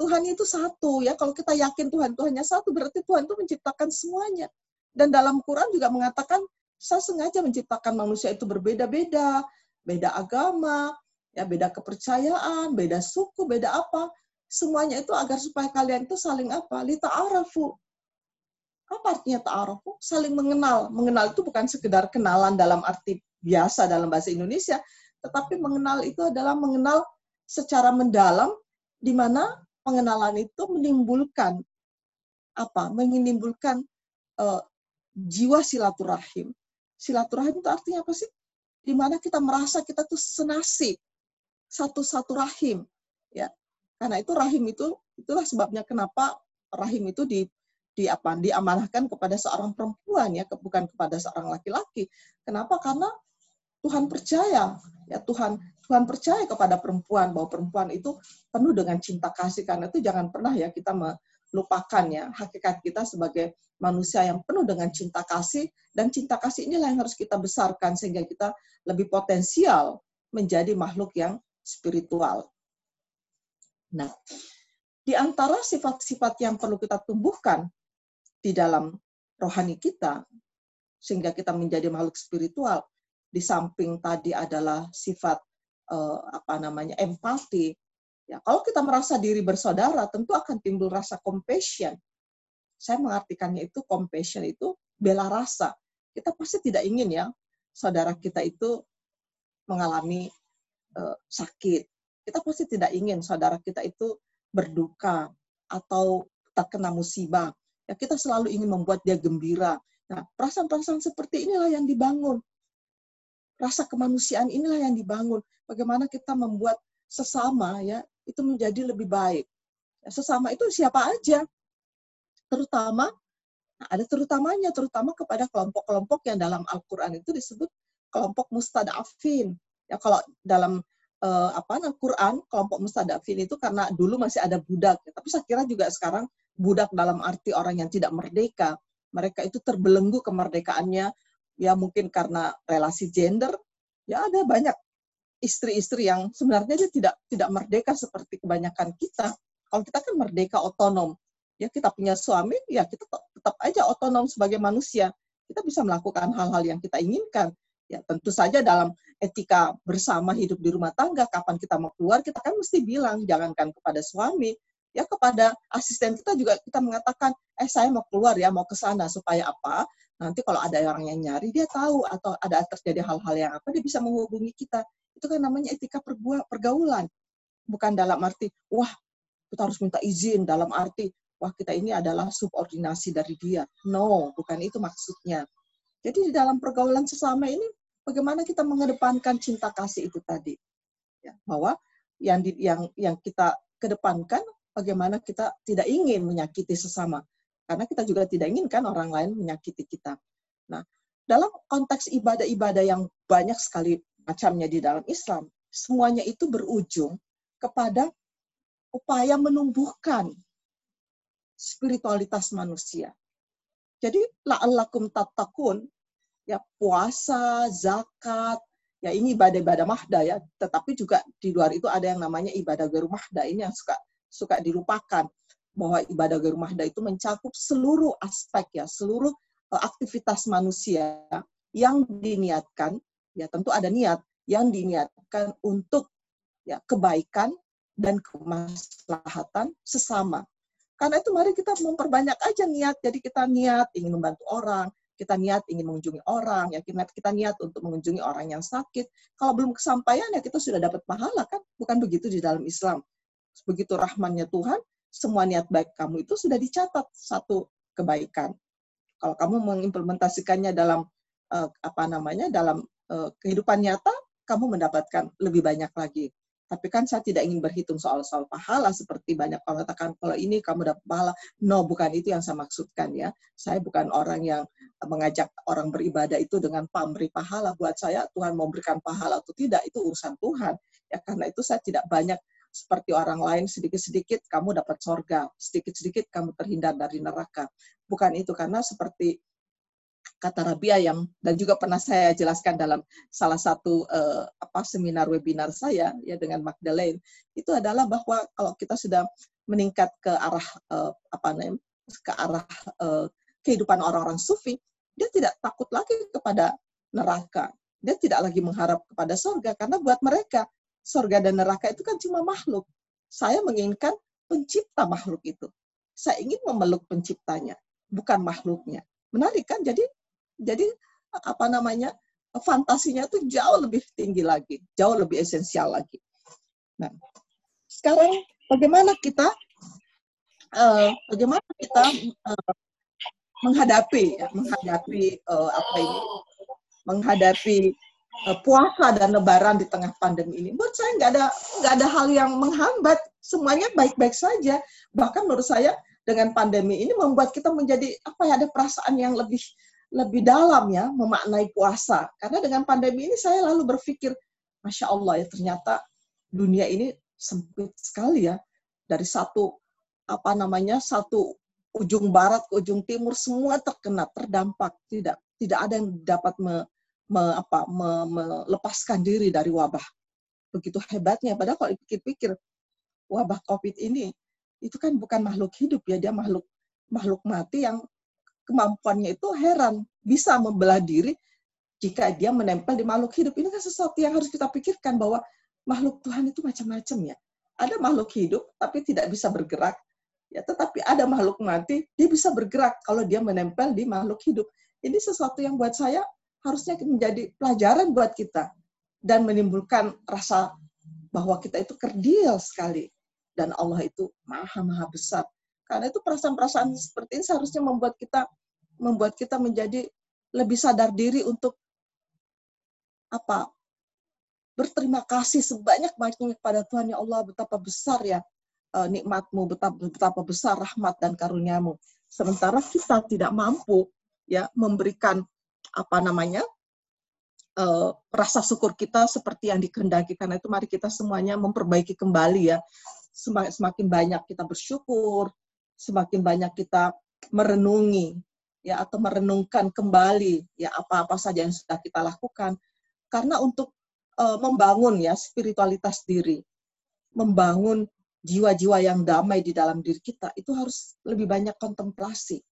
Tuhan itu satu ya kalau kita yakin Tuhan Tuhannya satu berarti Tuhan itu menciptakan semuanya dan dalam Quran juga mengatakan saya sengaja menciptakan manusia itu berbeda-beda beda agama ya beda kepercayaan beda suku beda apa semuanya itu agar supaya kalian itu saling apa lita arafu apa artinya ta'arufu? Saling mengenal. Mengenal itu bukan sekedar kenalan dalam arti biasa dalam bahasa Indonesia, tetapi mengenal itu adalah mengenal secara mendalam di mana pengenalan itu menimbulkan apa? Menimbulkan uh, jiwa silaturahim. Silaturahim itu artinya apa sih? Di mana kita merasa kita tuh senasi satu-satu rahim, ya. Karena itu rahim itu itulah sebabnya kenapa rahim itu di di apa diamanahkan kepada seorang perempuan ya bukan kepada seorang laki-laki. Kenapa? Karena Tuhan percaya, ya Tuhan Tuhan percaya kepada perempuan bahwa perempuan itu penuh dengan cinta kasih karena itu jangan pernah ya kita melupakan ya hakikat kita sebagai manusia yang penuh dengan cinta kasih dan cinta kasih inilah yang harus kita besarkan sehingga kita lebih potensial menjadi makhluk yang spiritual. Nah, di antara sifat-sifat yang perlu kita tumbuhkan di dalam rohani kita sehingga kita menjadi makhluk spiritual di samping tadi adalah sifat uh, apa namanya empati. Ya, kalau kita merasa diri bersaudara, tentu akan timbul rasa compassion. Saya mengartikannya itu compassion itu bela rasa. kita pasti tidak ingin ya saudara kita itu mengalami uh, sakit. Kita pasti tidak ingin saudara kita itu berduka atau terkena musibah. Ya kita selalu ingin membuat dia gembira. Nah, perasaan-perasaan seperti inilah yang dibangun. Rasa kemanusiaan inilah yang dibangun. Bagaimana kita membuat sesama ya itu menjadi lebih baik. Ya, sesama itu siapa aja. Terutama Nah, ada terutamanya, terutama kepada kelompok-kelompok yang dalam Al-Quran itu disebut kelompok mustadafin. Ya, kalau dalam uh, apa Al-Quran, kelompok mustadafin itu karena dulu masih ada budak. Ya. Tapi saya kira juga sekarang budak dalam arti orang yang tidak merdeka. Mereka itu terbelenggu kemerdekaannya, ya mungkin karena relasi gender. Ya ada banyak istri-istri yang sebenarnya dia tidak tidak merdeka seperti kebanyakan kita. Kalau kita kan merdeka otonom, ya kita punya suami, ya kita tetap aja otonom sebagai manusia. Kita bisa melakukan hal-hal yang kita inginkan. Ya tentu saja dalam etika bersama hidup di rumah tangga, kapan kita mau keluar, kita kan mesti bilang, jangankan kepada suami, ya kepada asisten kita juga kita mengatakan, eh saya mau keluar ya, mau ke sana supaya apa? Nanti kalau ada orang yang nyari, dia tahu atau ada terjadi hal-hal yang apa, dia bisa menghubungi kita. Itu kan namanya etika pergaulan. Bukan dalam arti, wah kita harus minta izin dalam arti wah kita ini adalah subordinasi dari dia. No, bukan itu maksudnya. Jadi di dalam pergaulan sesama ini bagaimana kita mengedepankan cinta kasih itu tadi. Ya, bahwa yang di, yang yang kita kedepankan bagaimana kita tidak ingin menyakiti sesama. Karena kita juga tidak inginkan orang lain menyakiti kita. Nah, dalam konteks ibadah-ibadah yang banyak sekali macamnya di dalam Islam, semuanya itu berujung kepada upaya menumbuhkan spiritualitas manusia. Jadi la'allakum tatakun, ya puasa, zakat, ya ini ibadah-ibadah mahda ya, tetapi juga di luar itu ada yang namanya ibadah garu mahda ini yang suka suka dilupakan bahwa ibadah garu mahda itu mencakup seluruh aspek ya, seluruh uh, aktivitas manusia yang diniatkan, ya tentu ada niat yang diniatkan untuk ya kebaikan dan kemaslahatan sesama. Karena itu mari kita memperbanyak aja niat. Jadi kita niat ingin membantu orang, kita niat ingin mengunjungi orang, ya kita, kita niat untuk mengunjungi orang yang sakit. Kalau belum kesampaian ya kita sudah dapat pahala kan? Bukan begitu di dalam Islam. Begitu rahmannya Tuhan, semua niat baik kamu itu sudah dicatat satu kebaikan. Kalau kamu mengimplementasikannya dalam uh, apa namanya dalam uh, kehidupan nyata, kamu mendapatkan lebih banyak lagi. Tapi kan saya tidak ingin berhitung soal-soal pahala seperti banyak orang katakan kalau ini kamu dapat pahala. No, bukan itu yang saya maksudkan ya. Saya bukan orang yang mengajak orang beribadah itu dengan pamrih pahala. Buat saya Tuhan mau berikan pahala atau tidak itu urusan Tuhan. Ya karena itu saya tidak banyak seperti orang lain sedikit-sedikit kamu dapat sorga, sedikit-sedikit kamu terhindar dari neraka. Bukan itu karena seperti kata Rabia yang dan juga pernah saya jelaskan dalam salah satu uh, apa seminar webinar saya ya dengan Magdalene itu adalah bahwa kalau kita sudah meningkat ke arah uh, apa namanya ke arah uh, kehidupan orang-orang sufi dia tidak takut lagi kepada neraka. Dia tidak lagi mengharap kepada surga karena buat mereka surga dan neraka itu kan cuma makhluk. Saya menginginkan pencipta makhluk itu. Saya ingin memeluk penciptanya bukan makhluknya. Menarik kan? Jadi jadi apa namanya fantasinya itu jauh lebih tinggi lagi, jauh lebih esensial lagi. Nah, sekarang bagaimana kita uh, bagaimana kita uh, menghadapi ya, menghadapi uh, apa ini menghadapi uh, puasa dan lebaran di tengah pandemi ini. Menurut saya nggak ada nggak ada hal yang menghambat, semuanya baik-baik saja. Bahkan menurut saya dengan pandemi ini membuat kita menjadi apa ya ada perasaan yang lebih lebih dalam ya memaknai puasa. Karena dengan pandemi ini saya lalu berpikir, Masya Allah ya ternyata dunia ini sempit sekali ya. Dari satu, apa namanya, satu ujung barat ke ujung timur semua terkena, terdampak. Tidak tidak ada yang dapat me, me, apa, me, melepaskan diri dari wabah. Begitu hebatnya. Padahal kalau dipikir-pikir, wabah COVID ini, itu kan bukan makhluk hidup ya, dia makhluk makhluk mati yang kemampuannya itu heran bisa membelah diri jika dia menempel di makhluk hidup. Ini kan sesuatu yang harus kita pikirkan bahwa makhluk Tuhan itu macam-macam ya. Ada makhluk hidup tapi tidak bisa bergerak. Ya, tetapi ada makhluk mati, dia bisa bergerak kalau dia menempel di makhluk hidup. ini sesuatu yang buat saya harusnya menjadi pelajaran buat kita dan menimbulkan rasa bahwa kita itu kerdil sekali dan Allah itu maha maha besar. Karena itu perasaan-perasaan seperti ini seharusnya membuat kita membuat kita menjadi lebih sadar diri untuk apa? Berterima kasih sebanyak-banyaknya kepada Tuhan ya Allah betapa besar ya uh, nikmatmu betapa, betapa besar rahmat dan karuniamu. Sementara kita tidak mampu ya memberikan apa namanya uh, rasa syukur kita seperti yang dikehendaki. Karena itu mari kita semuanya memperbaiki kembali ya. Semakin banyak kita bersyukur semakin banyak kita merenungi ya atau merenungkan kembali ya apa-apa saja yang sudah kita lakukan. Karena untuk uh, membangun ya spiritualitas diri membangun jiwa-jiwa yang damai di dalam diri kita itu harus lebih banyak kontemplasi.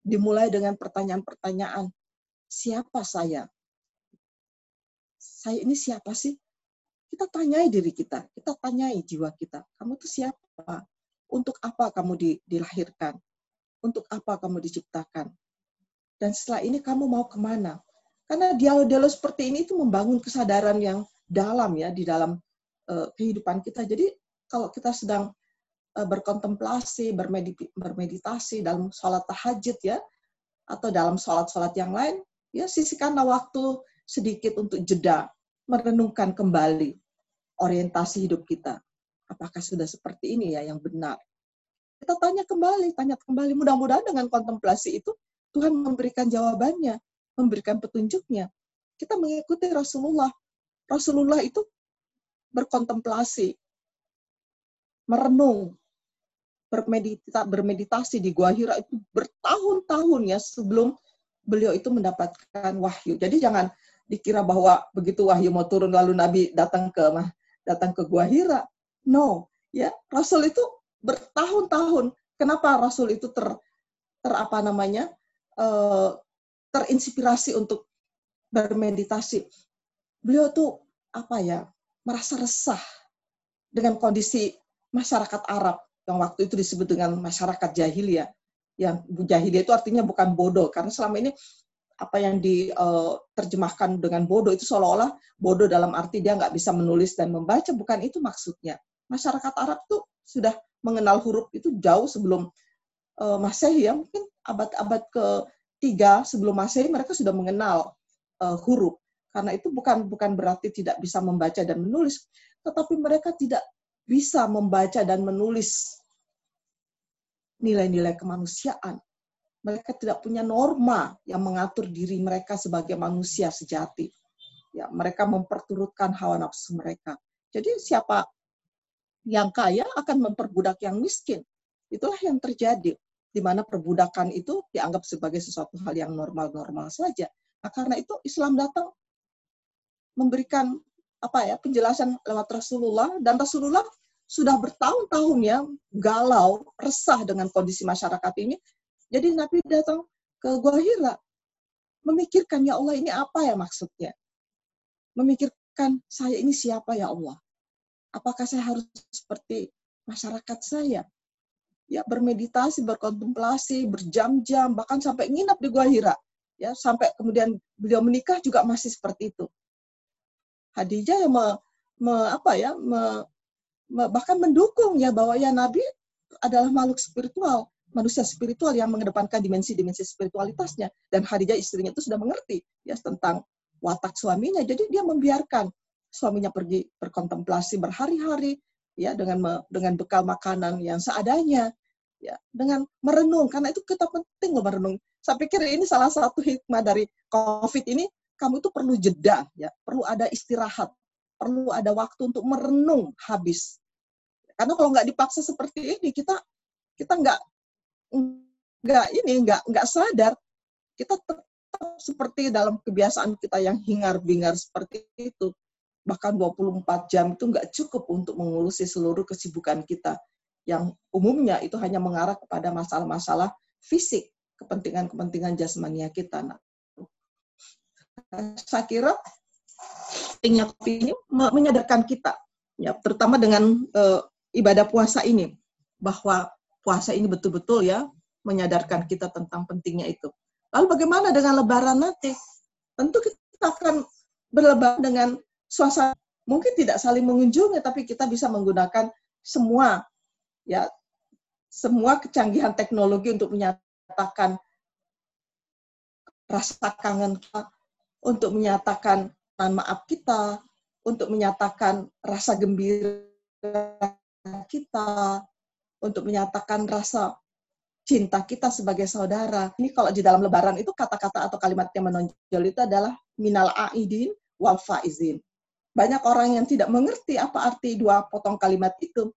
Dimulai dengan pertanyaan-pertanyaan siapa saya? Saya ini siapa sih? Kita tanyai diri kita kita tanyai jiwa kita kamu tuh siapa untuk apa kamu dilahirkan untuk apa kamu diciptakan? Dan setelah ini kamu mau ke mana? Karena dialog-dialog seperti ini itu membangun kesadaran yang dalam ya di dalam uh, kehidupan kita. Jadi kalau kita sedang uh, berkontemplasi, bermeditasi dalam sholat tahajud ya, atau dalam sholat-sholat yang lain, ya sisihkanlah waktu sedikit untuk jeda, merenungkan kembali orientasi hidup kita. Apakah sudah seperti ini ya yang benar? Kita tanya kembali, tanya kembali. Mudah-mudahan dengan kontemplasi itu Tuhan memberikan jawabannya, memberikan petunjuknya. Kita mengikuti Rasulullah. Rasulullah itu berkontemplasi, merenung, bermedita, bermeditasi di Gua Hira itu bertahun-tahun ya sebelum beliau itu mendapatkan wahyu. Jadi jangan dikira bahwa begitu wahyu mau turun lalu Nabi datang ke datang ke Gua Hira. No, ya Rasul itu bertahun-tahun. Kenapa Rasul itu ter, ter apa namanya uh, terinspirasi untuk bermeditasi? Beliau tuh apa ya merasa resah dengan kondisi masyarakat Arab yang waktu itu disebut dengan masyarakat jahiliyah. Yang jahiliyah itu artinya bukan bodoh karena selama ini apa yang diterjemahkan uh, dengan bodoh itu seolah-olah bodoh dalam arti dia nggak bisa menulis dan membaca bukan itu maksudnya masyarakat Arab tuh sudah mengenal huruf itu jauh sebelum uh, Masehi ya. Mungkin abad-abad ketiga sebelum Masehi mereka sudah mengenal uh, huruf. Karena itu bukan bukan berarti tidak bisa membaca dan menulis tetapi mereka tidak bisa membaca dan menulis nilai-nilai kemanusiaan. Mereka tidak punya norma yang mengatur diri mereka sebagai manusia sejati. Ya mereka memperturutkan hawa nafsu mereka. Jadi siapa yang kaya akan memperbudak yang miskin. Itulah yang terjadi, di mana perbudakan itu dianggap sebagai sesuatu hal yang normal-normal saja. Nah, karena itu Islam datang memberikan apa ya penjelasan lewat Rasulullah dan Rasulullah sudah bertahun-tahun ya galau, resah dengan kondisi masyarakat ini. Jadi Nabi datang ke Gua Hira memikirkan ya Allah ini apa ya maksudnya? Memikirkan saya ini siapa ya Allah? Apakah saya harus seperti masyarakat saya? Ya, bermeditasi, berkontemplasi, berjam-jam, bahkan sampai nginap di Gua Hira. Ya, sampai kemudian beliau menikah juga masih seperti itu. Hadijah yang me, me, apa ya, me, me, bahkan mendukung ya bahwa ya Nabi adalah makhluk spiritual, manusia spiritual yang mengedepankan dimensi-dimensi spiritualitasnya dan Hadijah istrinya itu sudah mengerti ya tentang watak suaminya jadi dia membiarkan suaminya pergi berkontemplasi berhari-hari ya dengan dengan bekal makanan yang seadanya ya dengan merenung. Karena itu kita penting loh merenung. Saya pikir ini salah satu hikmah dari covid ini kamu itu perlu jeda ya perlu ada istirahat perlu ada waktu untuk merenung habis. Karena kalau nggak dipaksa seperti ini kita kita nggak nggak ini nggak nggak sadar. Kita tetap seperti dalam kebiasaan kita yang hingar bingar seperti itu bahkan 24 jam itu nggak cukup untuk mengurusi seluruh kesibukan kita yang umumnya itu hanya mengarah kepada masalah-masalah fisik, kepentingan-kepentingan jasmania kita. Nah, saya kira pentingnya ini menyadarkan kita, ya terutama dengan e, ibadah puasa ini, bahwa puasa ini betul-betul ya menyadarkan kita tentang pentingnya itu. Lalu bagaimana dengan lebaran nanti? Tentu kita akan berlebaran dengan suasana mungkin tidak saling mengunjungi tapi kita bisa menggunakan semua ya semua kecanggihan teknologi untuk menyatakan rasa kangen kita, untuk menyatakan maaf kita, untuk menyatakan rasa gembira kita, untuk menyatakan rasa cinta kita sebagai saudara. Ini kalau di dalam lebaran itu kata-kata atau kalimat yang menonjol itu adalah minal aidin wal faizin. Banyak orang yang tidak mengerti apa arti dua potong kalimat itu.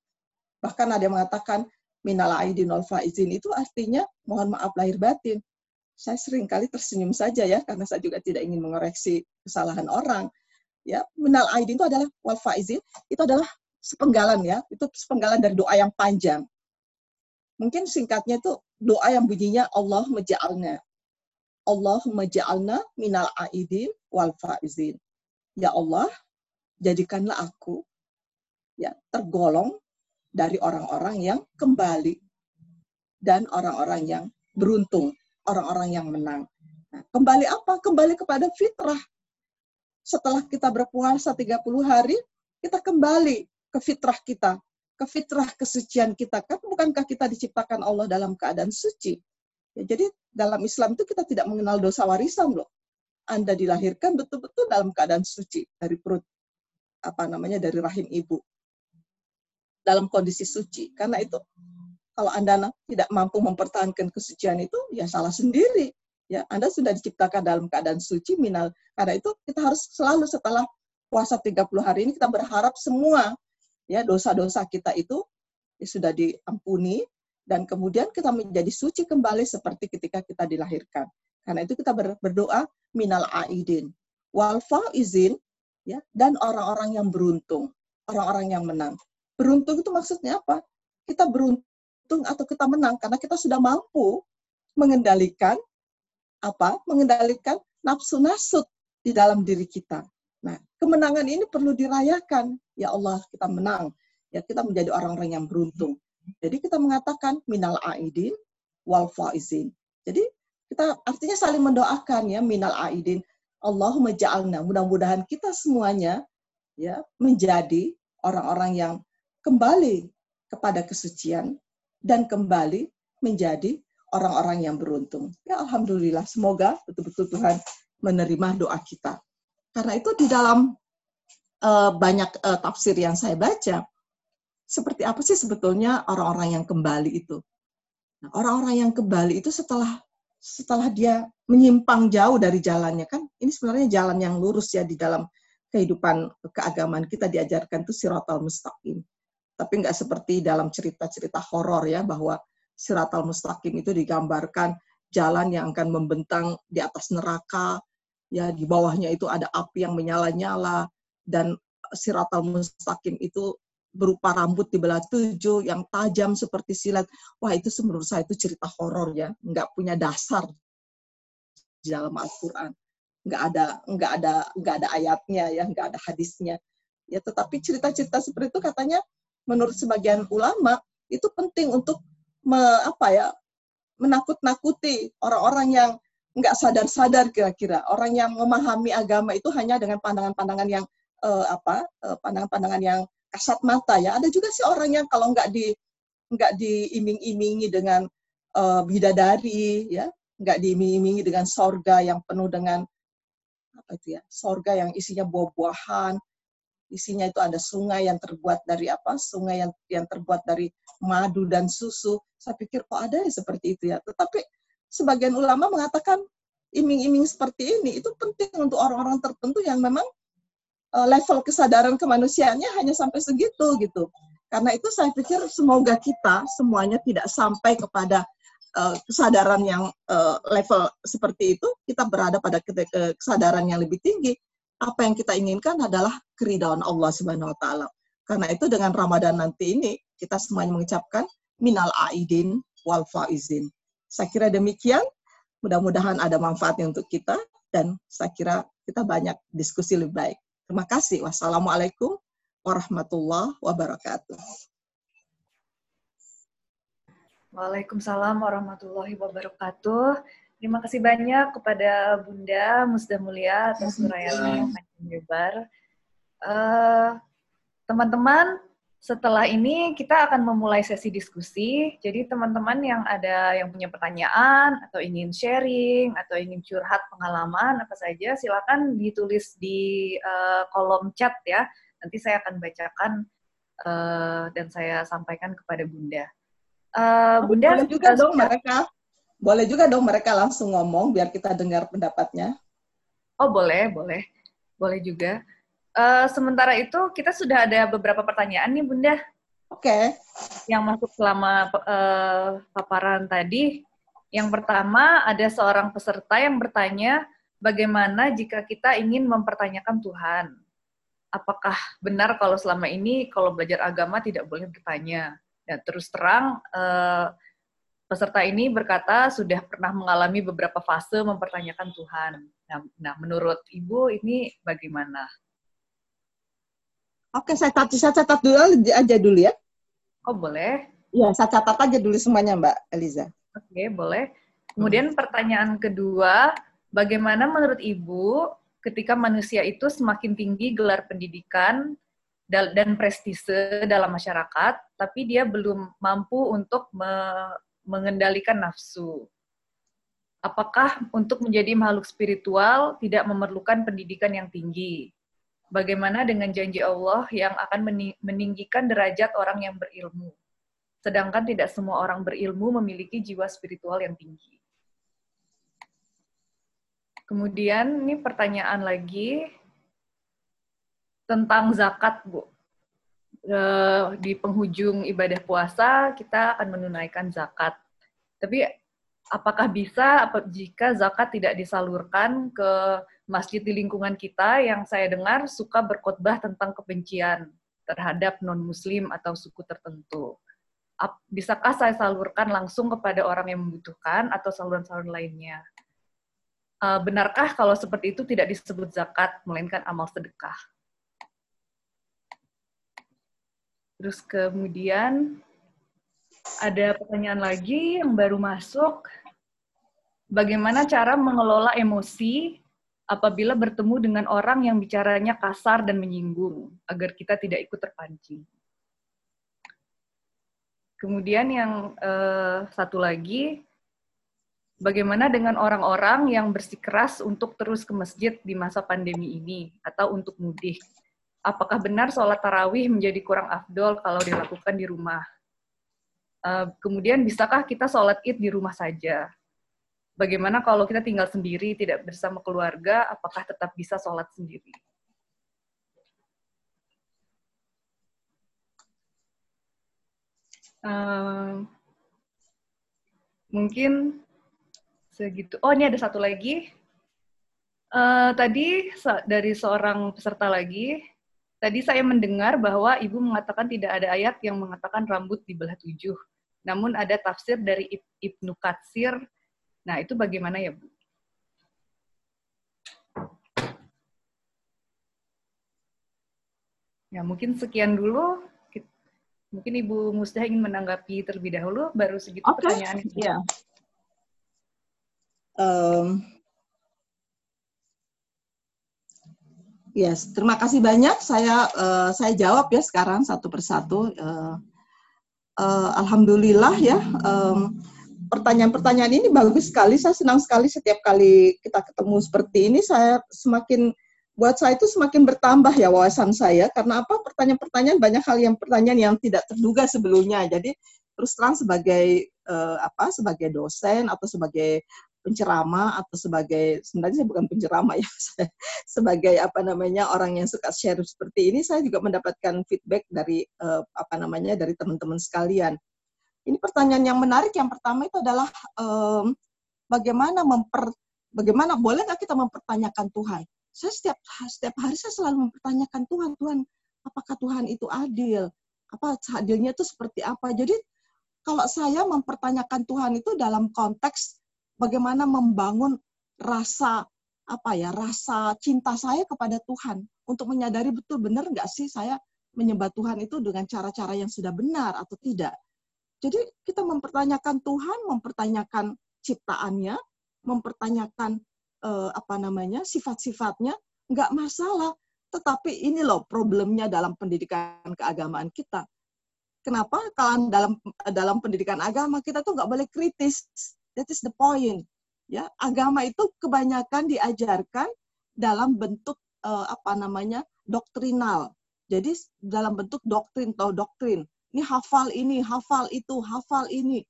Bahkan ada yang mengatakan minal aidin wal faizin itu artinya mohon maaf lahir batin. Saya sering kali tersenyum saja ya karena saya juga tidak ingin mengoreksi kesalahan orang. Ya, minal aidin itu adalah wal faizin itu adalah sepenggalan ya, itu sepenggalan dari doa yang panjang. Mungkin singkatnya itu doa yang bunyinya Allah maja'alna. Allah maja'alna minal aidin wal faizin. Ya Allah, jadikanlah aku ya tergolong dari orang-orang yang kembali dan orang-orang yang beruntung, orang-orang yang menang. Nah, kembali apa? Kembali kepada fitrah. Setelah kita berpuasa 30 hari, kita kembali ke fitrah kita, ke fitrah kesucian kita. Kan bukankah kita diciptakan Allah dalam keadaan suci? Ya, jadi dalam Islam itu kita tidak mengenal dosa warisan loh. Anda dilahirkan betul-betul dalam keadaan suci dari perut apa namanya dari rahim ibu dalam kondisi suci. Karena itu kalau Anda tidak mampu mempertahankan kesucian itu, ya salah sendiri. Ya, Anda sudah diciptakan dalam keadaan suci minal. Karena itu kita harus selalu setelah puasa 30 hari ini kita berharap semua ya dosa-dosa kita itu ya, sudah diampuni dan kemudian kita menjadi suci kembali seperti ketika kita dilahirkan. Karena itu kita berdoa minal aidin wal faizin ya dan orang-orang yang beruntung, orang-orang yang menang. Beruntung itu maksudnya apa? Kita beruntung atau kita menang karena kita sudah mampu mengendalikan apa? Mengendalikan nafsu nasut di dalam diri kita. Nah, kemenangan ini perlu dirayakan. Ya Allah, kita menang. Ya, kita menjadi orang-orang yang beruntung. Jadi kita mengatakan minal aidin wal faizin. Jadi kita artinya saling mendoakan ya minal aidin. Allahumma ja'alna. Mudah-mudahan kita semuanya ya menjadi orang-orang yang kembali kepada kesucian dan kembali menjadi orang-orang yang beruntung. Ya Alhamdulillah, semoga betul-betul Tuhan menerima doa kita. Karena itu di dalam uh, banyak uh, tafsir yang saya baca, seperti apa sih sebetulnya orang-orang yang kembali itu? Nah, orang-orang yang kembali itu setelah setelah dia menyimpang jauh dari jalannya kan, ini sebenarnya jalan yang lurus ya di dalam kehidupan keagamaan kita diajarkan itu siratal mustaqim. Tapi nggak seperti dalam cerita-cerita horor ya bahwa siratal mustaqim itu digambarkan jalan yang akan membentang di atas neraka ya di bawahnya itu ada api yang menyala-nyala dan siratal mustaqim itu berupa rambut di belah tujuh yang tajam seperti silat. Wah itu menurut saya itu cerita horor ya. Nggak punya dasar di dalam Al-Quran. Nggak ada nggak ada nggak ada ayatnya ya nggak ada hadisnya. Ya tetapi cerita-cerita seperti itu katanya menurut sebagian ulama itu penting untuk me, apa ya menakut-nakuti orang-orang yang nggak sadar-sadar kira-kira. Orang yang memahami agama itu hanya dengan pandangan-pandangan yang uh, apa uh, pandangan-pandangan yang kasat mata ya ada juga sih orang yang kalau nggak di nggak diiming-imingi dengan uh, bidadari ya nggak diiming-imingi dengan sorga yang penuh dengan apa itu ya sorga yang isinya buah-buahan isinya itu ada sungai yang terbuat dari apa? Sungai yang yang terbuat dari madu dan susu. Saya pikir kok ada ya seperti itu ya. Tetapi sebagian ulama mengatakan iming-iming seperti ini itu penting untuk orang-orang tertentu yang memang level kesadaran kemanusiaannya hanya sampai segitu gitu. Karena itu saya pikir semoga kita semuanya tidak sampai kepada uh, kesadaran yang uh, level seperti itu, kita berada pada kesadaran yang lebih tinggi apa yang kita inginkan adalah keridhaan Allah Subhanahu wa taala. Karena itu dengan Ramadan nanti ini kita semuanya mengucapkan minal aidin wal faizin. Saya kira demikian. Mudah-mudahan ada manfaatnya untuk kita dan saya kira kita banyak diskusi lebih baik. Terima kasih. Wassalamualaikum warahmatullahi wabarakatuh.
Waalaikumsalam warahmatullahi wabarakatuh. Terima kasih banyak kepada Bunda Musda Mulia atas uraiannya yang panjang lebar. Uh, teman-teman, setelah ini kita akan memulai sesi diskusi. Jadi teman-teman yang ada yang punya pertanyaan atau ingin sharing atau ingin curhat pengalaman apa saja, silakan ditulis di uh, kolom chat ya. Nanti saya akan bacakan uh, dan saya sampaikan kepada Bunda.
Uh, Bunda boleh juga dong mereka boleh juga dong mereka langsung ngomong biar kita dengar pendapatnya.
Oh boleh, boleh, boleh juga. Uh, sementara itu kita sudah ada beberapa pertanyaan nih Bunda.
Oke. Okay.
Yang masuk selama uh, paparan tadi. Yang pertama ada seorang peserta yang bertanya bagaimana jika kita ingin mempertanyakan Tuhan. Apakah benar kalau selama ini kalau belajar agama tidak boleh bertanya? Dan terus terang uh, Peserta ini berkata sudah pernah mengalami beberapa fase mempertanyakan Tuhan. Nah, nah menurut Ibu ini bagaimana?
Oke, saya catat, saya catat dulu aja dulu ya.
Oh, boleh.
Ya, saya catat aja dulu semuanya, Mbak Eliza.
Oke, boleh. Kemudian hmm. pertanyaan kedua, bagaimana menurut Ibu ketika manusia itu semakin tinggi gelar pendidikan dan prestise dalam masyarakat, tapi dia belum mampu untuk mengendalikan nafsu. Apakah untuk menjadi makhluk spiritual tidak memerlukan pendidikan yang tinggi? Bagaimana dengan janji Allah yang akan meninggikan derajat orang yang berilmu? Sedangkan tidak semua orang berilmu memiliki jiwa spiritual yang tinggi. Kemudian ini pertanyaan lagi tentang zakat, Bu. Eh, di penghujung ibadah puasa kita akan menunaikan zakat. Tapi apakah bisa jika zakat tidak disalurkan ke masjid di lingkungan kita yang saya dengar suka berkhotbah tentang kebencian terhadap non-muslim atau suku tertentu? Bisakah saya salurkan langsung kepada orang yang membutuhkan atau saluran-saluran lainnya? Eh, benarkah kalau seperti itu tidak disebut zakat, melainkan amal sedekah? Terus kemudian ada pertanyaan lagi yang baru masuk. Bagaimana cara mengelola emosi apabila bertemu dengan orang yang bicaranya kasar dan menyinggung agar kita tidak ikut terpancing? Kemudian yang uh, satu lagi, bagaimana dengan orang-orang yang bersikeras untuk terus ke masjid di masa pandemi ini atau untuk mudik? apakah benar sholat tarawih menjadi kurang afdol kalau dilakukan di rumah? Uh, kemudian bisakah kita sholat id di rumah saja? Bagaimana kalau kita tinggal sendiri, tidak bersama keluarga, apakah tetap bisa sholat sendiri? Uh, mungkin segitu. Oh, ini ada satu lagi. Uh, tadi dari seorang peserta lagi, Tadi saya mendengar bahwa Ibu mengatakan tidak ada ayat yang mengatakan rambut dibelah tujuh. Namun ada tafsir dari Ibnu Katsir. Nah, itu bagaimana ya, Bu? Ya, mungkin sekian dulu. Mungkin Ibu Musdah ingin menanggapi terlebih dahulu, baru segitu okay. pertanyaan.
Ya. Um, Yes, terima kasih banyak. Saya uh, saya jawab ya sekarang satu persatu. Uh, uh, Alhamdulillah ya. Um, pertanyaan-pertanyaan ini bagus sekali. Saya senang sekali setiap kali kita ketemu seperti ini. Saya semakin buat saya itu semakin bertambah ya wawasan saya. Karena apa? Pertanyaan-pertanyaan banyak hal yang pertanyaan yang tidak terduga sebelumnya. Jadi terus terang sebagai uh, apa? Sebagai dosen atau sebagai penceramah atau sebagai sebenarnya saya bukan penceramah ya [LAUGHS] sebagai apa namanya orang yang suka share seperti ini saya juga mendapatkan feedback dari uh, apa namanya dari teman-teman sekalian. Ini pertanyaan yang menarik yang pertama itu adalah um, bagaimana memper bagaimana boleh nggak kita mempertanyakan Tuhan? Saya setiap setiap hari saya selalu mempertanyakan Tuhan Tuhan apakah Tuhan itu adil? Apa adilnya itu seperti apa? Jadi kalau saya mempertanyakan Tuhan itu dalam konteks bagaimana membangun rasa apa ya rasa cinta saya kepada Tuhan untuk menyadari betul benar nggak sih saya menyembah Tuhan itu dengan cara-cara yang sudah benar atau tidak. Jadi kita mempertanyakan Tuhan, mempertanyakan ciptaannya, mempertanyakan uh, apa namanya sifat-sifatnya nggak masalah. Tetapi ini loh problemnya dalam pendidikan keagamaan kita. Kenapa kalau dalam dalam pendidikan agama kita tuh nggak boleh kritis? That is the point. Ya, agama itu kebanyakan diajarkan dalam bentuk uh, apa namanya doktrinal. Jadi dalam bentuk doktrin atau doktrin. Ini hafal ini, hafal itu, hafal ini.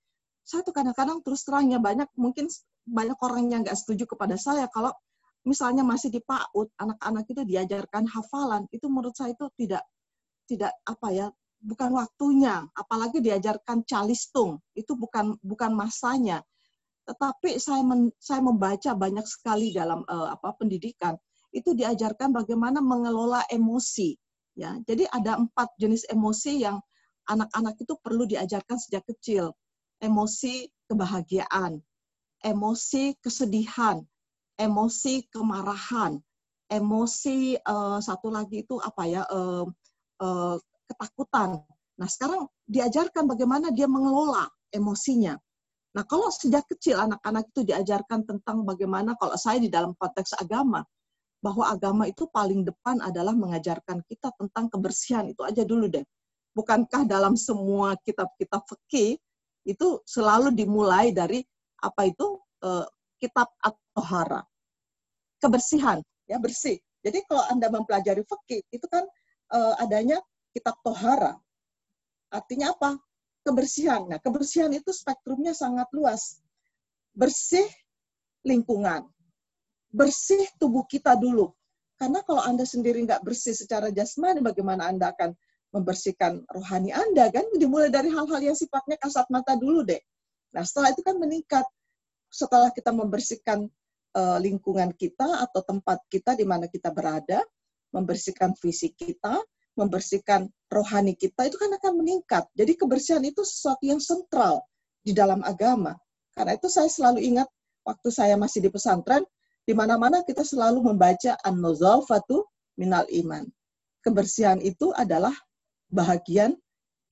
Saya tuh kadang-kadang terus terangnya banyak mungkin banyak orang yang nggak setuju kepada saya kalau misalnya masih di PAUD anak-anak itu diajarkan hafalan itu menurut saya itu tidak tidak apa ya bukan waktunya. Apalagi diajarkan calistung itu bukan bukan masanya. Tetapi saya men, saya membaca banyak sekali dalam uh, apa pendidikan itu diajarkan bagaimana mengelola emosi ya. Jadi ada empat jenis emosi yang anak-anak itu perlu diajarkan sejak kecil emosi kebahagiaan emosi kesedihan, emosi kemarahan, emosi uh, satu lagi itu apa ya uh, uh, ketakutan. Nah sekarang diajarkan bagaimana dia mengelola emosinya. Nah kalau sejak kecil anak-anak itu diajarkan tentang bagaimana kalau saya di dalam konteks agama bahwa agama itu paling depan adalah mengajarkan kita tentang kebersihan itu aja dulu deh. Bukankah dalam semua kitab-kitab fikih itu selalu dimulai dari apa itu uh, kitab at-tohara. Kebersihan, ya bersih. Jadi kalau Anda mempelajari fikih itu kan uh, adanya kitab tohara. Artinya apa? Kebersihan. Nah, kebersihan itu spektrumnya sangat luas. Bersih lingkungan. Bersih tubuh kita dulu. Karena kalau Anda sendiri nggak bersih secara jasmani, bagaimana Anda akan membersihkan rohani Anda kan? Dimulai dari hal-hal yang sifatnya kasat mata dulu deh. Nah, setelah itu kan meningkat. Setelah kita membersihkan uh, lingkungan kita atau tempat kita di mana kita berada, membersihkan fisik kita, membersihkan rohani kita, itu kan akan meningkat. Jadi kebersihan itu sesuatu yang sentral di dalam agama. Karena itu saya selalu ingat waktu saya masih di pesantren, di mana-mana kita selalu membaca an-nuzafatu minal iman. Kebersihan itu adalah bahagian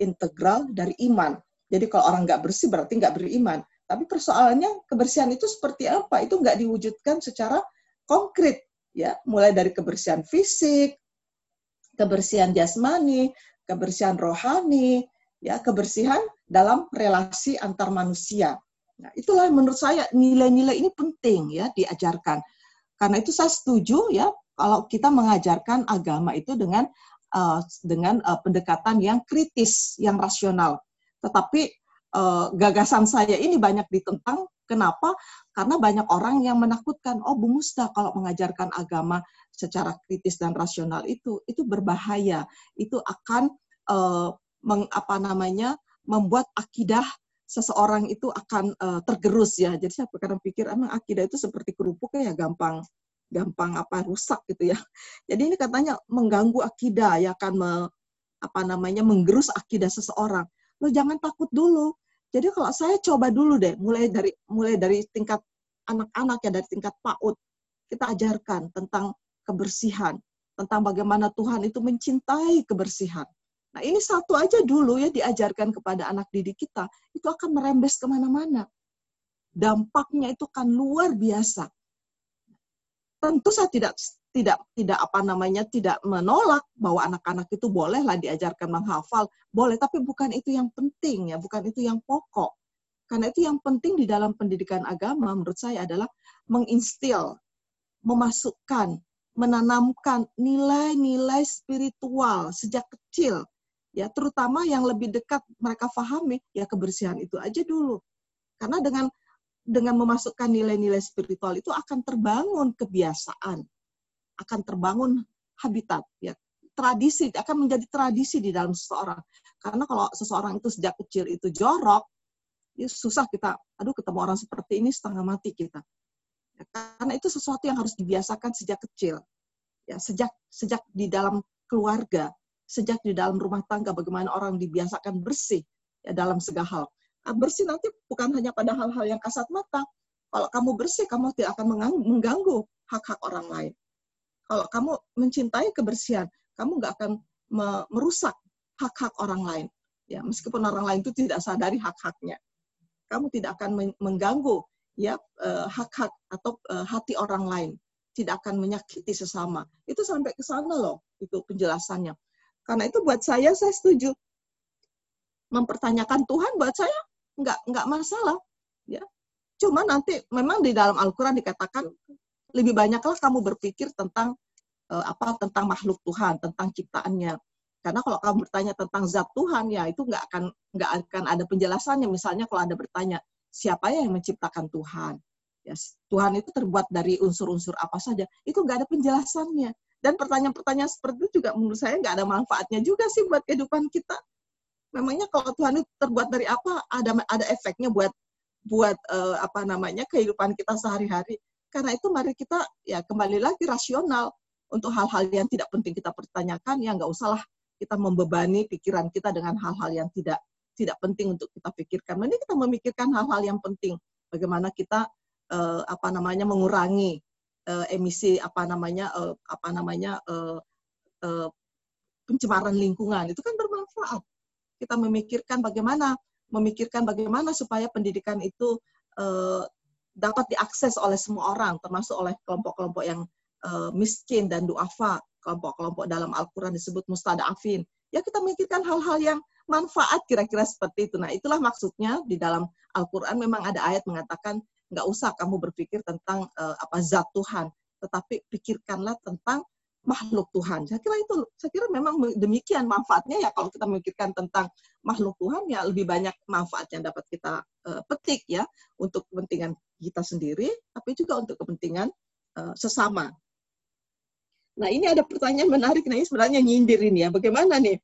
integral dari iman. Jadi kalau orang nggak bersih berarti nggak beriman. Tapi persoalannya kebersihan itu seperti apa? Itu nggak diwujudkan secara konkret, ya. Mulai dari kebersihan fisik, kebersihan jasmani, kebersihan rohani, ya, kebersihan dalam relasi antar manusia. Nah, itulah menurut saya nilai-nilai ini penting ya diajarkan. Karena itu saya setuju ya kalau kita mengajarkan agama itu dengan uh, dengan uh, pendekatan yang kritis, yang rasional. Tetapi uh, gagasan saya ini banyak ditentang. Kenapa? Karena banyak orang yang menakutkan, oh Bu Musta kalau mengajarkan agama secara kritis dan rasional itu itu berbahaya. Itu akan uh, meng, apa namanya membuat akidah seseorang itu akan uh, tergerus ya. Jadi saya kadang pikir emang akidah itu seperti kerupuk ya gampang gampang apa rusak gitu ya. [LAUGHS] Jadi ini katanya mengganggu akidah ya akan me, apa namanya menggerus akidah seseorang lo jangan takut dulu. Jadi kalau saya coba dulu deh, mulai dari mulai dari tingkat anak-anak ya dari tingkat PAUD, kita ajarkan tentang kebersihan, tentang bagaimana Tuhan itu mencintai kebersihan. Nah ini satu aja dulu ya diajarkan kepada anak didik kita, itu akan merembes ke mana-mana. Dampaknya itu kan luar biasa. Tentu saya tidak tidak tidak apa namanya tidak menolak bahwa anak-anak itu bolehlah diajarkan menghafal. Boleh tapi bukan itu yang penting ya bukan itu yang pokok. Karena itu yang penting di dalam pendidikan agama menurut saya adalah menginstil memasukkan menanamkan nilai-nilai spiritual sejak kecil ya terutama yang lebih dekat mereka pahami ya kebersihan itu aja dulu. Karena dengan dengan memasukkan nilai-nilai spiritual itu akan terbangun kebiasaan akan terbangun habitat ya. Tradisi akan menjadi tradisi di dalam seseorang. Karena kalau seseorang itu sejak kecil itu jorok ya susah kita aduh ketemu orang seperti ini setengah mati kita. Ya, karena itu sesuatu yang harus dibiasakan sejak kecil. Ya sejak sejak di dalam keluarga sejak di dalam rumah tangga bagaimana orang dibiasakan bersih ya dalam segala hal bersih nanti bukan hanya pada hal-hal yang kasat mata kalau kamu bersih kamu tidak akan mengganggu hak-hak orang lain kalau kamu mencintai kebersihan, kamu nggak akan merusak hak-hak orang lain. Ya, meskipun orang lain itu tidak sadari hak-haknya. Kamu tidak akan mengganggu ya uh, hak-hak atau uh, hati orang lain, tidak akan menyakiti sesama. Itu sampai ke sana loh, itu penjelasannya. Karena itu buat saya saya setuju mempertanyakan Tuhan buat saya nggak nggak masalah ya. Cuma nanti memang di dalam Al-Quran dikatakan lebih banyaklah kamu berpikir tentang uh, apa tentang makhluk Tuhan tentang ciptaannya. Karena kalau kamu bertanya tentang zat Tuhan ya itu nggak akan nggak akan ada penjelasannya. Misalnya kalau ada bertanya siapa yang menciptakan Tuhan? Ya Tuhan itu terbuat dari unsur-unsur apa saja. Itu nggak ada penjelasannya. Dan pertanyaan-pertanyaan seperti itu juga menurut saya nggak ada manfaatnya juga sih buat kehidupan kita memangnya kalau Tuhan itu terbuat dari apa ada ada efeknya buat buat uh, apa namanya kehidupan kita sehari-hari karena itu mari kita ya kembali lagi rasional untuk hal-hal yang tidak penting kita pertanyakan ya nggak usahlah kita membebani pikiran kita dengan hal-hal yang tidak tidak penting untuk kita pikirkan. Mending kita memikirkan hal-hal yang penting. Bagaimana kita uh, apa namanya mengurangi uh, emisi apa namanya uh, apa namanya uh, uh, pencemaran lingkungan itu kan bermanfaat kita memikirkan bagaimana memikirkan bagaimana supaya pendidikan itu uh, dapat diakses oleh semua orang, termasuk oleh kelompok-kelompok yang uh, miskin dan duafa, kelompok-kelompok dalam Al-Quran disebut mustada'afin. Ya kita memikirkan hal-hal yang manfaat kira-kira seperti itu. Nah itulah maksudnya di dalam Al-Quran memang ada ayat mengatakan nggak usah kamu berpikir tentang uh, apa zat Tuhan, tetapi pikirkanlah tentang makhluk Tuhan. Saya kira itu, saya kira memang demikian manfaatnya ya kalau kita memikirkan tentang makhluk Tuhan ya lebih banyak manfaat yang dapat kita uh, petik ya untuk kepentingan kita sendiri, tapi juga untuk kepentingan uh, sesama. Nah ini ada pertanyaan menarik, ini sebenarnya nyindir ini ya, bagaimana nih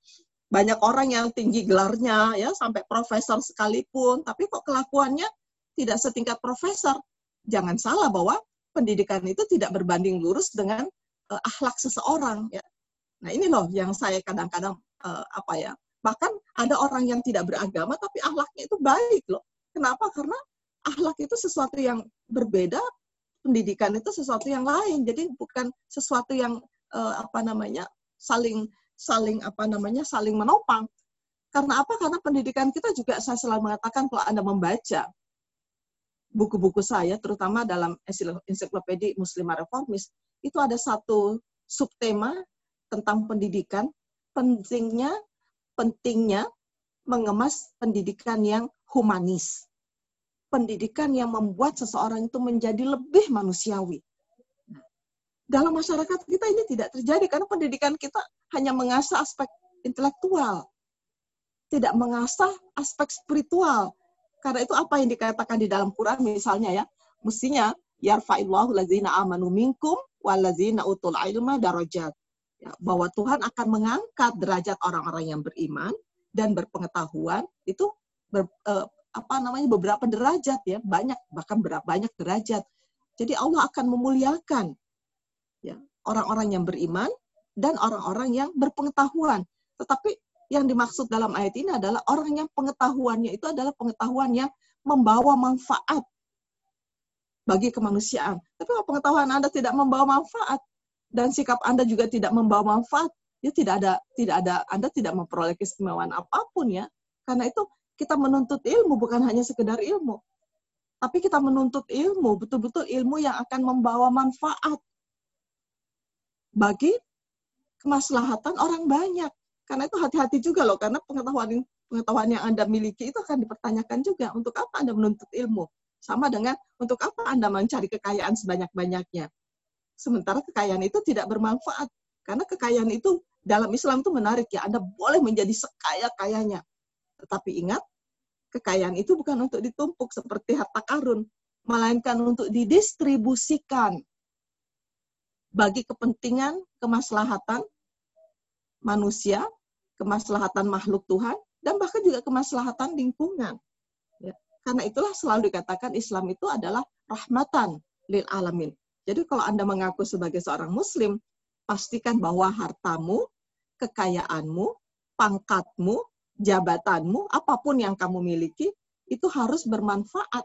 banyak orang yang tinggi gelarnya ya sampai profesor sekalipun, tapi kok kelakuannya tidak setingkat profesor. Jangan salah bahwa pendidikan itu tidak berbanding lurus dengan uh, akhlak seseorang ya. Nah, ini loh yang saya kadang-kadang uh, apa ya? Bahkan ada orang yang tidak beragama tapi akhlaknya itu baik loh. Kenapa? Karena akhlak itu sesuatu yang berbeda, pendidikan itu sesuatu yang lain. Jadi bukan sesuatu yang uh, apa namanya? saling saling apa namanya? saling menopang. Karena apa? Karena pendidikan kita juga saya selalu mengatakan kalau Anda membaca buku-buku saya, terutama dalam ensiklopedia Muslimah Reformis, itu ada satu subtema tentang pendidikan, pentingnya pentingnya mengemas pendidikan yang humanis. Pendidikan yang membuat seseorang itu menjadi lebih manusiawi. Dalam masyarakat kita ini tidak terjadi karena pendidikan kita hanya mengasah aspek intelektual, tidak mengasah aspek spiritual. Karena itu apa yang dikatakan di dalam Quran misalnya ya, mestinya yarfa'illahu lazina amanu minkum walazina utul ilma darajat. Ya, bahwa Tuhan akan mengangkat derajat orang-orang yang beriman dan berpengetahuan itu ber, eh, apa namanya beberapa derajat ya banyak bahkan berapa banyak derajat jadi Allah akan memuliakan ya orang-orang yang beriman dan orang-orang yang berpengetahuan tetapi yang dimaksud dalam ayat ini adalah orang yang pengetahuannya itu adalah pengetahuan yang membawa manfaat bagi kemanusiaan. Tapi kalau pengetahuan Anda tidak membawa manfaat dan sikap Anda juga tidak membawa manfaat, ya tidak ada tidak ada Anda tidak memperoleh keistimewaan apa pun ya. Karena itu kita menuntut ilmu bukan hanya sekedar ilmu. Tapi kita menuntut ilmu, betul-betul ilmu yang akan membawa manfaat bagi kemaslahatan orang banyak. Karena itu hati-hati juga loh, karena pengetahuan pengetahuan yang Anda miliki itu akan dipertanyakan juga. Untuk apa Anda menuntut ilmu? Sama dengan untuk apa Anda mencari kekayaan sebanyak-banyaknya. Sementara kekayaan itu tidak bermanfaat. Karena kekayaan itu dalam Islam itu menarik ya. Anda boleh menjadi sekaya-kayanya. Tetapi ingat, kekayaan itu bukan untuk ditumpuk seperti harta karun. Melainkan untuk didistribusikan bagi kepentingan kemaslahatan manusia, kemaslahatan makhluk Tuhan, dan bahkan juga kemaslahatan lingkungan. Karena itulah selalu dikatakan Islam itu adalah rahmatan lil alamin. Jadi kalau Anda mengaku sebagai seorang muslim, pastikan bahwa hartamu, kekayaanmu, pangkatmu, jabatanmu, apa pun yang kamu miliki, itu harus bermanfaat.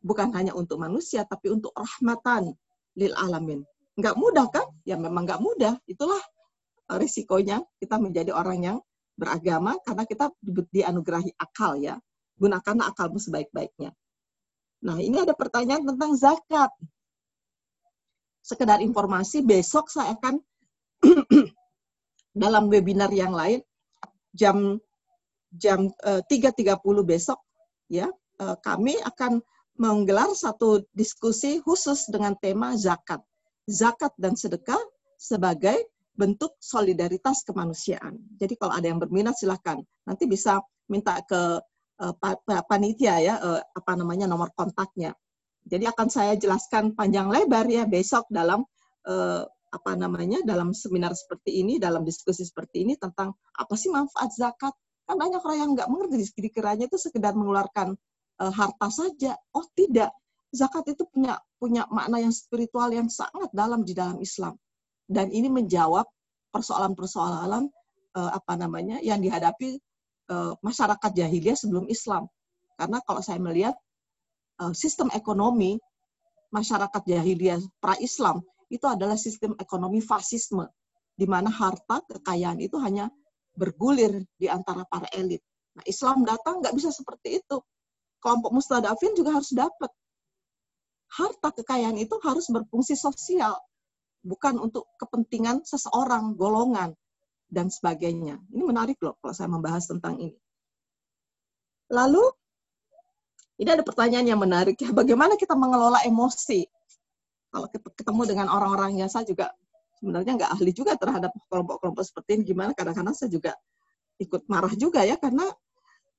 Bukan hanya untuk manusia, tapi untuk rahmatan lil alamin. Nggak mudah kan? Ya memang nggak mudah. Itulah risikonya kita menjadi orang yang beragama karena kita dianugerahi akal ya gunakanlah akalmu sebaik-baiknya. Nah, ini ada pertanyaan tentang zakat. Sekedar informasi, besok saya akan [CLEARS THROAT] dalam webinar yang lain jam jam uh, eh, 3.30 besok ya uh, kami akan menggelar satu diskusi khusus dengan tema zakat. Zakat dan sedekah sebagai bentuk solidaritas kemanusiaan. Jadi kalau ada yang berminat silahkan. Nanti bisa minta ke uh, panitia ya uh, apa namanya nomor kontaknya. Jadi akan saya jelaskan panjang lebar ya besok dalam uh, apa namanya dalam seminar seperti ini, dalam diskusi seperti ini tentang apa sih manfaat zakat. Kan banyak orang yang nggak mengerti dikiranya itu sekedar mengeluarkan harta saja. Oh tidak, zakat itu punya punya makna yang spiritual yang sangat dalam di dalam Islam. Dan ini menjawab persoalan-persoalan apa namanya yang dihadapi uh, masyarakat jahiliyah sebelum Islam. Karena kalau saya melihat uh, sistem ekonomi masyarakat jahiliyah pra-Islam itu adalah sistem ekonomi fasisme, di mana harta kekayaan itu hanya bergulir di antara para elit. Nah, Islam datang nggak bisa seperti itu. Kelompok mustadafin juga harus dapat. Harta kekayaan itu harus berfungsi sosial, bukan untuk kepentingan seseorang, golongan dan sebagainya. Ini menarik loh kalau saya membahas tentang ini. Lalu, ini ada pertanyaan yang menarik ya, bagaimana kita mengelola emosi? Kalau ketemu dengan orang-orang yang saya juga sebenarnya nggak ahli juga terhadap kelompok-kelompok seperti ini, gimana kadang-kadang saya juga ikut marah juga ya, karena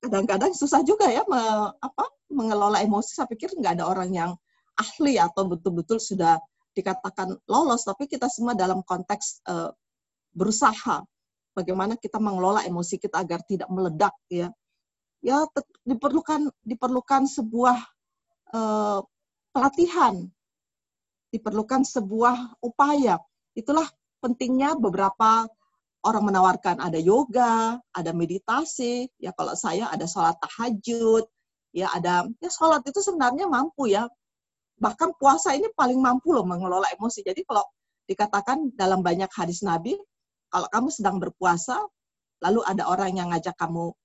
kadang-kadang susah juga ya me, apa, mengelola emosi. Saya pikir nggak ada orang yang ahli atau betul-betul sudah dikatakan lolos, tapi kita semua dalam konteks uh, berusaha bagaimana kita mengelola emosi kita agar tidak meledak ya. Ya diperlukan diperlukan sebuah uh, pelatihan. Diperlukan sebuah upaya. Itulah pentingnya beberapa orang menawarkan. Ada yoga ada meditasi ya kalau saya ada sholat tahajud ya ada ya sholat itu sebenarnya mampu ya. Bahkan puasa ini paling mampu loh mengelola emosi. Jadi kalau dikatakan dalam banyak hadis Nabi kalau kamu sedang berpuasa, lalu ada orang yang ngajak kamu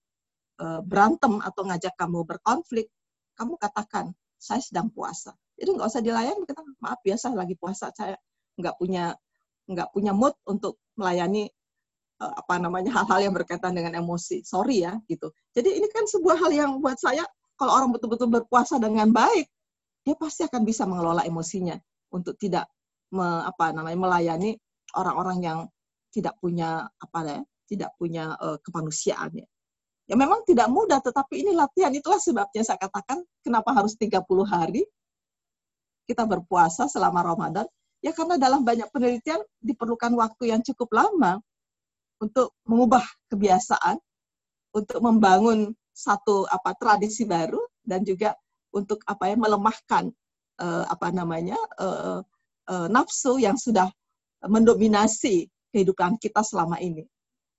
uh, berantem atau ngajak kamu berkonflik, kamu katakan, saya sedang puasa. Jadi nggak usah dilayani, kita maaf biasa lagi puasa, saya nggak punya nggak punya mood untuk melayani uh, apa namanya hal-hal yang berkaitan dengan emosi. Sorry ya, gitu. Jadi ini kan sebuah hal yang buat saya, kalau orang betul-betul berpuasa dengan baik, dia pasti akan bisa mengelola emosinya untuk tidak me, apa namanya melayani orang-orang yang tidak punya apa ya, tidak punya uh, kemanusiaan ya. Ya memang tidak mudah, tetapi ini latihan. Itulah sebabnya saya katakan kenapa harus 30 hari kita berpuasa selama Ramadan. Ya karena dalam banyak penelitian diperlukan waktu yang cukup lama untuk mengubah kebiasaan, untuk membangun satu apa tradisi baru dan juga untuk apa ya melemahkan uh, apa namanya uh, uh, nafsu yang sudah mendominasi kehidupan kita selama ini.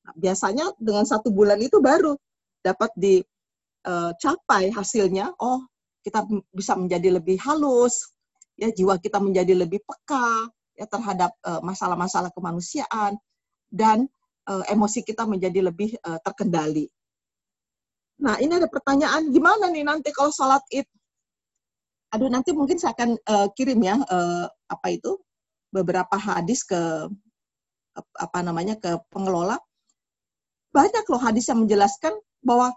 Nah, biasanya dengan satu bulan itu baru dapat dicapai hasilnya. Oh, kita bisa menjadi lebih halus, ya jiwa kita menjadi lebih peka ya terhadap masalah-masalah kemanusiaan dan emosi kita menjadi lebih terkendali. Nah, ini ada pertanyaan, gimana nih nanti kalau sholat id? Aduh, nanti mungkin saya akan uh, kirim ya, uh, apa itu, beberapa hadis ke apa namanya ke pengelola banyak loh hadis yang menjelaskan bahwa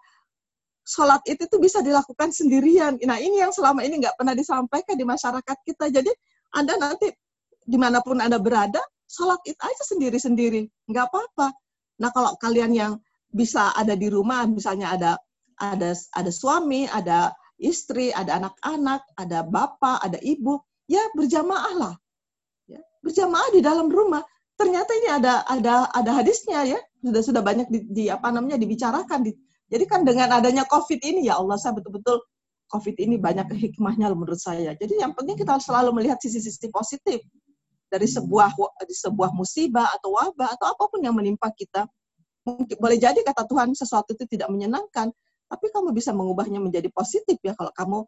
sholat itu tuh bisa dilakukan sendirian. Nah ini yang selama ini nggak pernah disampaikan di masyarakat kita. Jadi anda nanti di mana pun anda berada, sholat itu aja sendiri-sendiri, nggak apa-apa. Nah kalau kalian yang bisa ada di rumah, misalnya ada ada ada suami, ada istri, ada anak-anak, ada bapak, ada ibu, ya berjamaah lah. Ya, berjamaah di dalam rumah ternyata ini ada ada ada hadisnya ya. Sudah sudah banyak di, di apa namanya dibicarakan. Di, jadi kan dengan adanya covid ini ya Allah saya betul-betul covid ini banyak hikmahnya menurut saya. Jadi yang penting kita selalu melihat sisi-sisi positif dari sebuah dari sebuah musibah atau wabah atau apa pun yang menimpa kita. Mungkin boleh jadi kata Tuhan sesuatu itu tidak menyenangkan tapi kamu bisa mengubahnya menjadi positif ya kalau kamu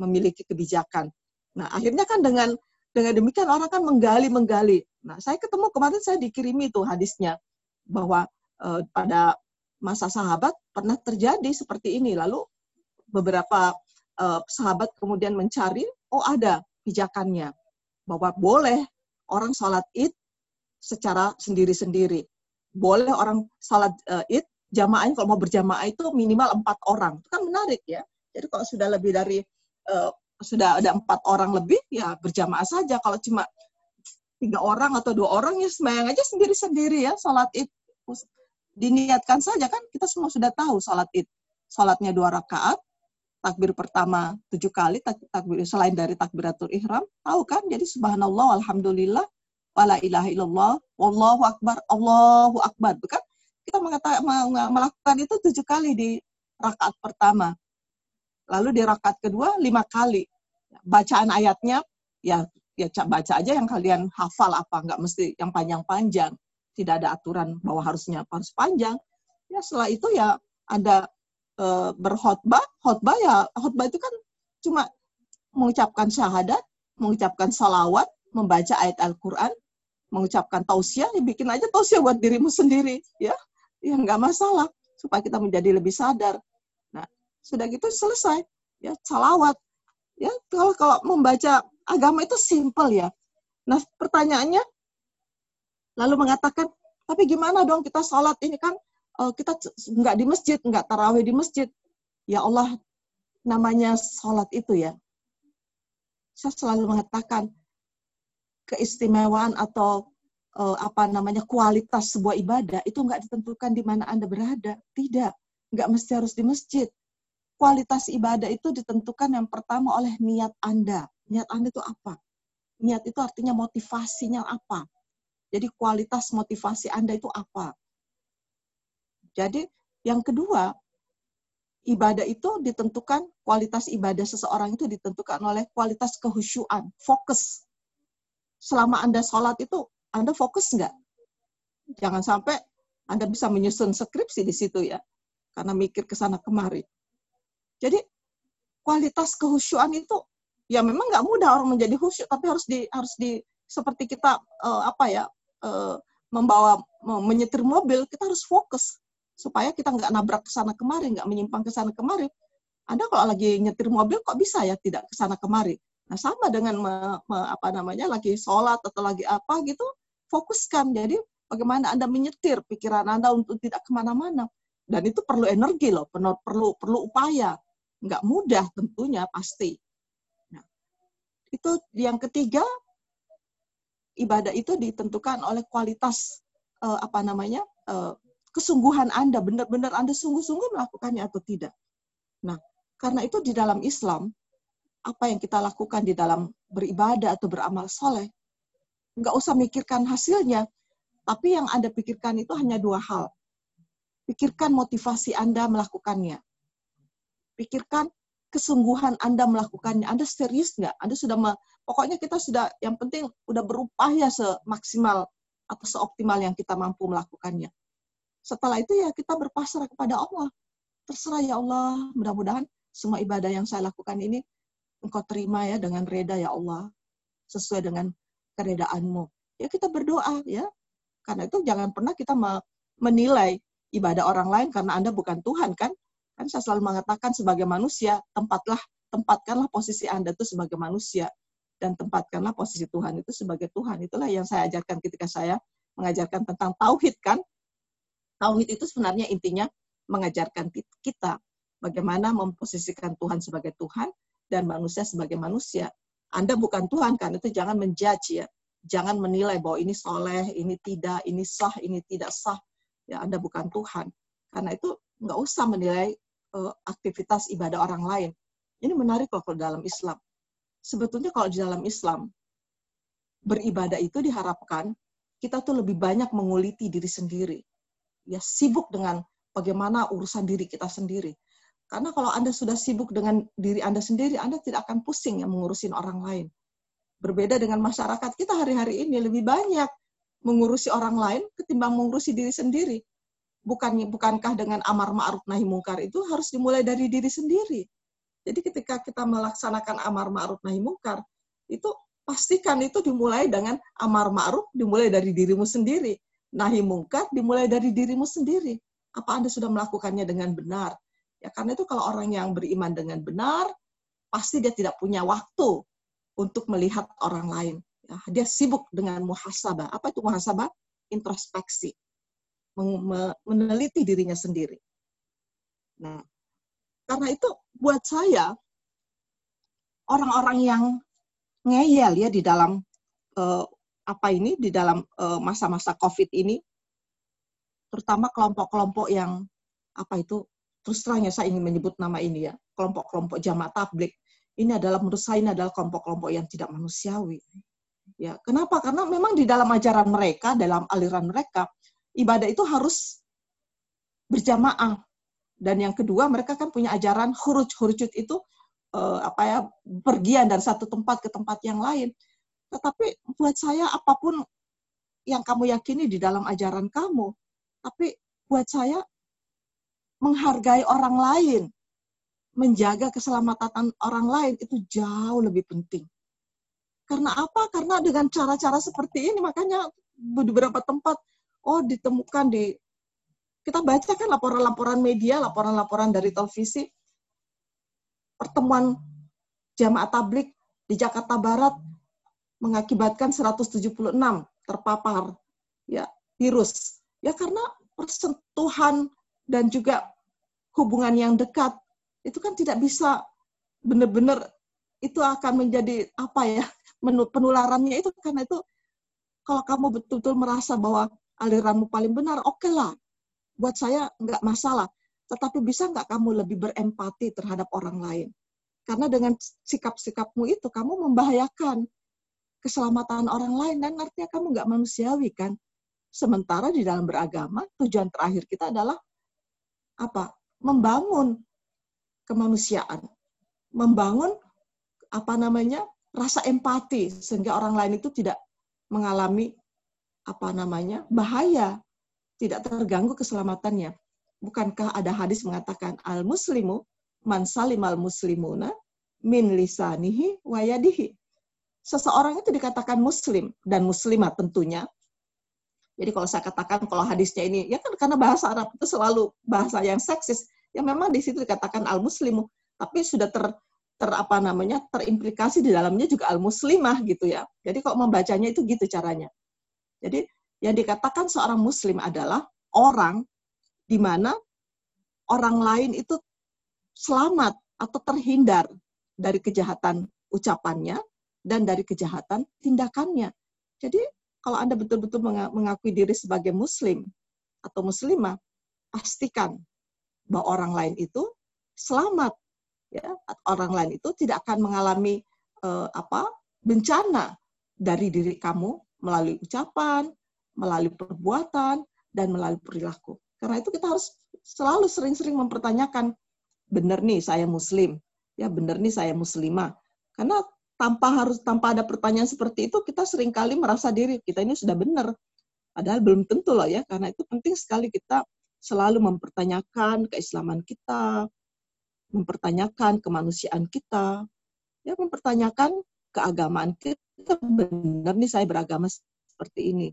memiliki kebijakan. Nah akhirnya kan dengan dengan demikian orang kan menggali menggali. Nah, saya ketemu kemarin saya dikirimi itu hadisnya bahwa uh, pada masa sahabat pernah terjadi seperti ini. Lalu beberapa uh, sahabat kemudian mencari, oh ada pijakannya bahwa boleh orang sholat id secara sendiri-sendiri. Boleh orang sholat uh, id jamaahnya kalau mau berjamaah itu minimal empat orang. Itu kan menarik ya. Jadi kalau sudah lebih dari sudah ada empat orang lebih ya berjamaah saja. Kalau cuma tiga orang atau dua orang ya sembahyang aja sendiri-sendiri ya sholat id. Diniatkan saja kan kita semua sudah tahu sholat id. Sholatnya dua rakaat takbir pertama tujuh kali takbir selain dari takbiratul ihram tahu kan? Jadi subhanallah alhamdulillah wala ilaha illallah wallahu akbar allahu akbar. Bukan? Kita mengatakan melakukan itu tujuh kali di rakaat pertama lalu di rakaat kedua lima kali. Bacaan ayatnya ya ya baca aja yang kalian hafal apa nggak mesti yang panjang-panjang. Tidak ada aturan bahwa harusnya harus panjang. Ya setelah itu ya ada e, berkhotbah. Khotbah ya khotbah itu kan cuma mengucapkan syahadat mengucapkan salawat membaca ayat Al-Quran mengucapkan tausiah ya bikin aja tausiah buat dirimu sendiri ya. Ya nggak masalah supaya kita menjadi lebih sadar sudah gitu selesai ya salawat ya kalau kalau membaca agama itu simple ya. Nah pertanyaannya lalu mengatakan, tapi gimana dong kita sholat ini kan uh, kita nggak di masjid, nggak tarawih di masjid. Ya Allah, namanya sholat itu ya. Saya selalu mengatakan keistimewaan atau uh, apa namanya kualitas sebuah ibadah itu nggak ditentukan di mana anda berada. Tidak, nggak mesti harus di masjid. Kualitas ibadah itu ditentukan yang pertama oleh niat anda niat Anda itu apa? Niat itu artinya motivasinya apa? Jadi kualitas motivasi Anda itu apa? Jadi yang kedua, ibadah itu ditentukan, kualitas ibadah seseorang itu ditentukan oleh kualitas kehusyuan, fokus. Selama Anda sholat itu, Anda fokus nggak? Jangan sampai Anda bisa menyusun skripsi di situ ya, karena mikir ke sana kemari. Jadi kualitas kehusyuan itu ya memang nggak mudah orang menjadi khusyuk tapi harus di harus di seperti kita uh, apa ya uh, membawa menyetir mobil kita harus fokus supaya kita nggak nabrak ke sana kemari nggak menyimpang ke sana kemari. Anda kalau lagi nyetir mobil kok bisa ya tidak ke sana kemari? Nah sama dengan me, me, apa namanya lagi sholat atau lagi apa gitu fokuskan. Jadi bagaimana anda menyetir pikiran anda untuk tidak ke mana-mana? Dan itu perlu energi loh perlu perlu perlu upaya nggak mudah tentunya pasti itu yang ketiga ibadah itu ditentukan oleh kualitas uh, apa namanya uh, kesungguhan Anda benar-benar Anda sungguh-sungguh melakukannya atau tidak. Nah, karena itu di dalam Islam apa yang kita lakukan di dalam beribadah atau beramal soleh nggak usah mikirkan hasilnya, tapi yang Anda pikirkan itu hanya dua hal. Pikirkan motivasi Anda melakukannya. Pikirkan kesungguhan Anda melakukannya. Anda serius nggak? Anda sudah, me, pokoknya kita sudah, yang penting udah berupaya semaksimal atau seoptimal yang kita mampu melakukannya. Setelah itu ya kita berpasrah kepada Allah. Terserah ya Allah, mudah-mudahan semua ibadah yang saya lakukan ini engkau terima ya dengan reda ya Allah. Sesuai dengan keredaanmu. Ya kita berdoa ya. Karena itu jangan pernah kita menilai ibadah orang lain karena Anda bukan Tuhan kan. Kan saya selalu mengatakan sebagai manusia, tempatlah tempatkanlah posisi Anda itu sebagai manusia dan tempatkanlah posisi Tuhan itu sebagai Tuhan. Itulah yang saya ajarkan ketika saya mengajarkan tentang tauhid kan. Tauhid itu sebenarnya intinya mengajarkan kita bagaimana memposisikan Tuhan sebagai Tuhan dan manusia sebagai manusia. Anda bukan Tuhan kan, itu jangan menjudge ya. Jangan menilai bahwa ini soleh, ini tidak, ini sah, ini tidak sah. Ya, Anda bukan Tuhan. Karena itu nggak usah menilai uh, aktivitas ibadah orang lain. Ini menarik loh kalau dalam Islam. Sebetulnya kalau di dalam Islam, beribadah itu diharapkan kita tuh lebih banyak menguliti diri sendiri. Ya sibuk dengan bagaimana urusan diri kita sendiri. Karena kalau Anda sudah sibuk dengan diri Anda sendiri, Anda tidak akan pusing yang mengurusin orang lain. Berbeda dengan masyarakat kita hari-hari ini lebih banyak mengurusi orang lain ketimbang mengurusi diri sendiri bukannya bukankah dengan amar ma'ruf nahi mungkar itu harus dimulai dari diri sendiri. Jadi ketika kita melaksanakan amar ma'ruf nahi mungkar, itu pastikan itu dimulai dengan amar ma'ruf dimulai dari dirimu sendiri. Nahi mungkar dimulai dari dirimu sendiri. Apa Anda sudah melakukannya dengan benar? Ya karena itu kalau orang yang beriman dengan benar, pasti dia tidak punya waktu untuk melihat orang lain. Ya, dia sibuk dengan muhasabah. Apa itu muhasabah? Introspeksi. Meneliti dirinya sendiri. Nah, karena itu buat saya, orang-orang yang ngeyel ya di dalam uh, apa ini, di dalam uh, masa-masa COVID ini, terutama kelompok-kelompok yang apa itu terus terang ya saya ingin menyebut nama ini ya kelompok-kelompok jamaah tablik ini adalah menurut saya ini adalah kelompok-kelompok yang tidak manusiawi ya kenapa karena memang di dalam ajaran mereka dalam aliran mereka ibadah itu harus berjamaah dan yang kedua mereka kan punya ajaran huruj hurujut itu eh, apa ya pergian dari satu tempat ke tempat yang lain tetapi buat saya apa pun yang kamu yakini di dalam ajaran kamu tapi buat saya menghargai orang lain, menjaga keselamatan orang lain itu jauh lebih penting. Karena apa? Karena dengan cara-cara seperti ini makanya beberapa tempat oh ditemukan di kita baca kan laporan-laporan media, laporan-laporan dari televisi pertemuan jamaah tablik di Jakarta Barat mengakibatkan 176 terpapar ya virus. Ya karena persentuhan dan juga hubungan yang dekat itu kan tidak bisa benar-benar itu akan menjadi apa ya penularannya itu karena itu kalau kamu betul-betul merasa bahwa aliranmu paling benar oke okay lah buat saya nggak masalah. Tetapi bisa nggak kamu lebih berempati terhadap orang lain? Karena dengan sikap-sikapmu itu kamu membahayakan keselamatan orang lain dan artinya kamu nggak manusiawi kan? Sementara di dalam beragama tujuan terakhir kita adalah apa? Membangun kemanusiaan, membangun apa namanya? rasa empati sehingga orang lain itu tidak mengalami apa namanya bahaya, tidak terganggu keselamatannya. Bukankah ada hadis mengatakan al muslimu man al muslimuna min lisanihi wayadihi. Seseorang itu dikatakan muslim dan muslimah tentunya jadi kalau saya katakan kalau hadisnya ini ya kan karena bahasa Arab itu selalu bahasa yang seksis, ya memang di situ dikatakan al muslimu, tapi sudah ter ter apa namanya terimplikasi di dalamnya juga al muslimah gitu ya. Jadi kalau membacanya itu gitu caranya. Jadi yang dikatakan seorang muslim adalah orang di mana orang lain itu selamat atau terhindar dari kejahatan ucapannya dan dari kejahatan tindakannya. Jadi kalau Anda betul-betul mengakui diri sebagai muslim atau muslimah, pastikan bahwa orang lain itu selamat ya orang lain itu tidak akan mengalami uh, apa bencana dari diri kamu melalui ucapan, melalui perbuatan dan melalui perilaku. Karena itu kita harus selalu sering-sering mempertanyakan benar nih saya muslim, ya benar nih saya muslimah. Karena tanpa harus tanpa ada pertanyaan seperti itu kita sering kali merasa diri kita ini sudah benar padahal belum tentu loh ya karena itu penting sekali kita selalu mempertanyakan keislaman kita mempertanyakan kemanusiaan kita ya mempertanyakan keagamaan kita benar nih saya beragama seperti ini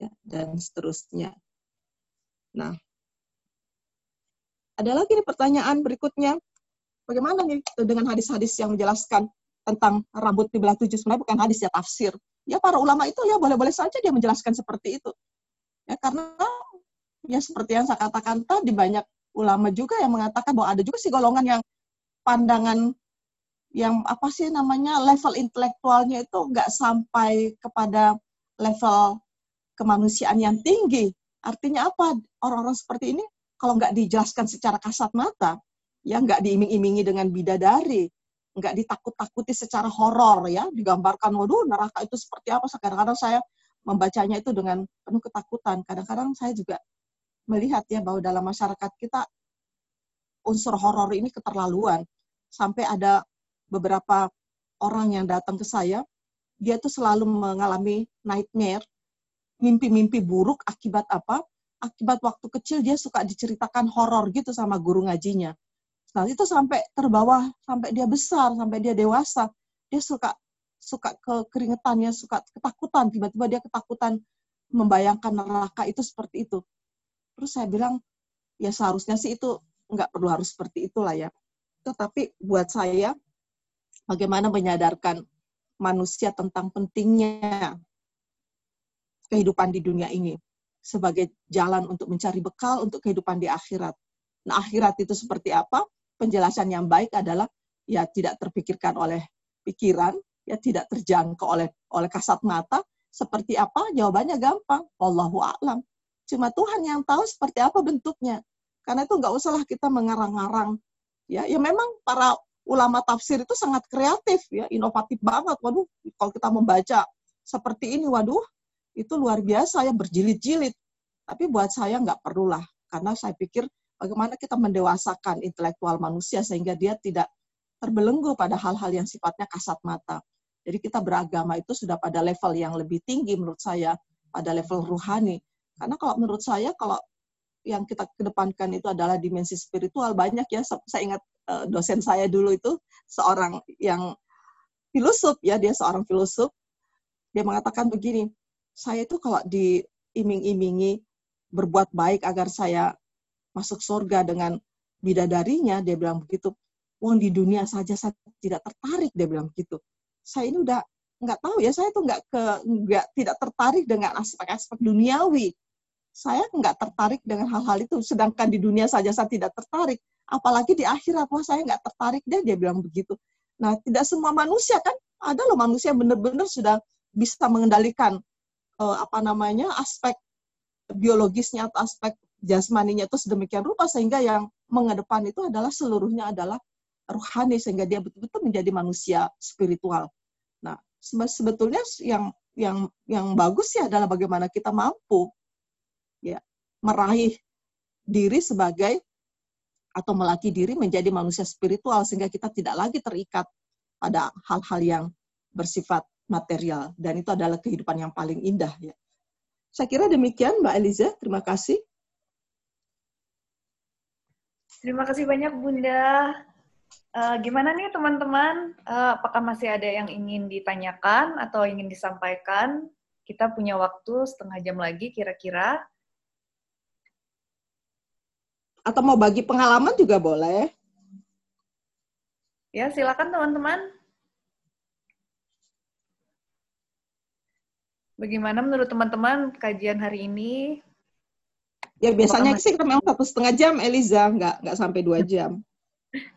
ya, dan seterusnya nah ada lagi nih pertanyaan berikutnya bagaimana nih dengan hadis-hadis yang menjelaskan tentang rambut di belah tujuh sebenarnya bukan hadis ya tafsir. Ya para ulama itu ya boleh-boleh saja dia menjelaskan seperti itu. Ya karena ya seperti yang saya katakan tadi banyak ulama juga yang mengatakan bahwa ada juga sih golongan yang pandangan yang apa sih namanya level intelektualnya itu nggak sampai kepada level kemanusiaan yang tinggi. Artinya apa? Orang-orang seperti ini kalau nggak dijelaskan secara kasat mata, ya nggak diiming-imingi dengan bidadari, nggak ditakut-takuti secara horor ya, digambarkan waduh neraka itu seperti apa. Kadang-kadang saya membacanya itu dengan penuh ketakutan. Kadang-kadang saya juga melihat ya bahwa dalam masyarakat kita unsur horor ini keterlaluan. Sampai ada beberapa orang yang datang ke saya, dia tuh selalu mengalami nightmare, mimpi-mimpi buruk akibat apa? Akibat waktu kecil dia suka diceritakan horor gitu sama guru ngajinya. Nah, itu sampai terbawa sampai dia besar, sampai dia dewasa, dia suka suka kekeringetannya, suka ketakutan, tiba-tiba dia ketakutan membayangkan neraka itu seperti itu. Terus saya bilang, ya seharusnya sih itu nggak perlu harus seperti itulah ya. Tetapi buat saya, bagaimana menyadarkan manusia tentang pentingnya kehidupan di dunia ini sebagai jalan untuk mencari bekal untuk kehidupan di akhirat. Nah, akhirat itu seperti apa? Penjelasan yang baik adalah ya tidak terpikirkan oleh pikiran, ya tidak terjangkau oleh oleh kasat mata. Seperti apa? Jawabannya gampang. Wallahu a'lam. Cuma Tuhan yang tahu seperti apa bentuknya. Karena itu nggak usahlah kita mengarang-arang. Ya, ya memang para ulama tafsir itu sangat kreatif ya, inovatif banget. Waduh, kalau kita membaca seperti ini, waduh, itu luar biasa ya berjilid-jilid. Tapi buat saya nggak perlulah, karena saya pikir bagaimana kita mendewasakan intelektual manusia sehingga dia tidak terbelenggu pada hal-hal yang sifatnya kasat mata. Jadi kita beragama itu sudah pada level yang lebih tinggi menurut saya, pada level ruhani. Karena kalau menurut saya, kalau yang kita kedepankan itu adalah dimensi spiritual, banyak ya, saya ingat eh, dosen saya dulu itu seorang yang filosof ya, dia seorang filosof, dia mengatakan begini, saya itu kalau diiming-imingi berbuat baik agar saya masuk surga dengan bidadarinya, dia bilang begitu. Uang di dunia saja saya tidak tertarik, dia bilang begitu. Saya ini udah nggak tahu ya, saya tuh nggak ke nggak tidak tertarik dengan aspek-aspek duniawi. Saya nggak tertarik dengan hal-hal itu, sedangkan di dunia saja saya tidak tertarik. Apalagi di akhirat, wah saya nggak tertarik deh, dia bilang begitu. Nah, tidak semua manusia kan, ada loh manusia benar-benar sudah bisa mengendalikan uh, apa namanya aspek biologisnya atau aspek jasmaninya itu sedemikian rupa sehingga yang mengedepan itu adalah seluruhnya adalah rohani sehingga dia betul-betul menjadi manusia spiritual. Nah, sebetulnya yang yang yang bagus ya adalah bagaimana kita mampu ya meraih diri sebagai atau melatih diri menjadi manusia spiritual sehingga kita tidak lagi terikat pada hal-hal yang bersifat material dan itu adalah kehidupan yang paling indah ya. Saya kira demikian Mbak Eliza, terima kasih.
Terima kasih banyak Bunda. Uh, gimana nih teman-teman? Uh, apakah masih ada yang ingin ditanyakan atau ingin disampaikan? Kita punya waktu setengah jam lagi kira-kira.
Atau mau bagi pengalaman juga boleh.
Ya, silakan teman-teman. Bagaimana menurut teman-teman kajian hari ini?
Ya biasanya sih memang satu setengah jam, Eliza, nggak nggak sampai dua [LAUGHS] jam.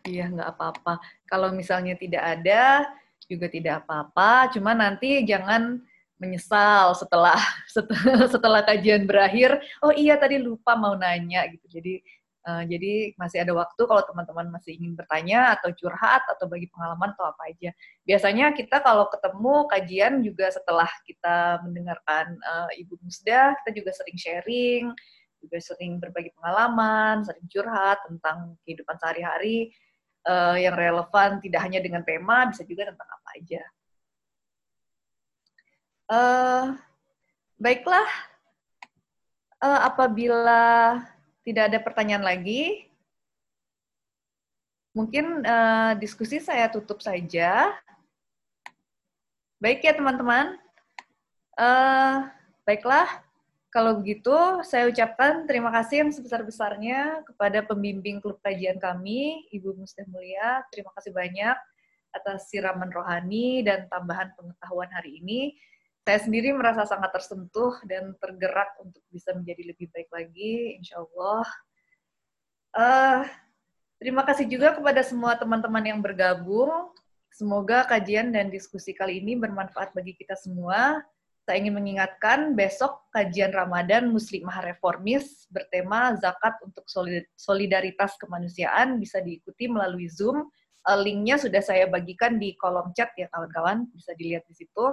Iya nggak apa-apa. Kalau misalnya tidak ada juga tidak apa-apa. Cuma nanti jangan menyesal setelah [LAUGHS] setelah, setelah kajian berakhir. Oh iya tadi lupa mau nanya gitu. Jadi Uh, jadi masih ada waktu kalau teman-teman masih ingin bertanya atau curhat atau bagi pengalaman atau apa aja. Biasanya kita kalau ketemu kajian juga setelah kita mendengarkan uh, Ibu Musda, kita juga sering sharing, juga sering berbagi pengalaman, sering curhat tentang kehidupan sehari-hari uh, yang relevan tidak hanya dengan tema, bisa juga tentang apa aja. Uh, baiklah, uh, apabila tidak ada pertanyaan lagi, mungkin uh, diskusi saya tutup saja. Baik ya teman-teman. Uh, baiklah, kalau begitu saya ucapkan terima kasih yang sebesar-besarnya kepada pembimbing klub kajian kami, Ibu Muslim Mulia. Terima kasih banyak atas siraman rohani dan tambahan pengetahuan hari ini saya sendiri merasa sangat tersentuh dan tergerak untuk bisa menjadi lebih baik lagi, insya Allah. Uh, terima kasih juga kepada semua teman-teman yang bergabung. Semoga kajian dan diskusi kali ini bermanfaat bagi kita semua. Saya ingin mengingatkan besok kajian Ramadan Muslimah Reformis bertema zakat untuk solidaritas kemanusiaan bisa diikuti melalui Zoom. Uh, linknya sudah saya bagikan di kolom chat ya kawan-kawan, bisa dilihat di situ.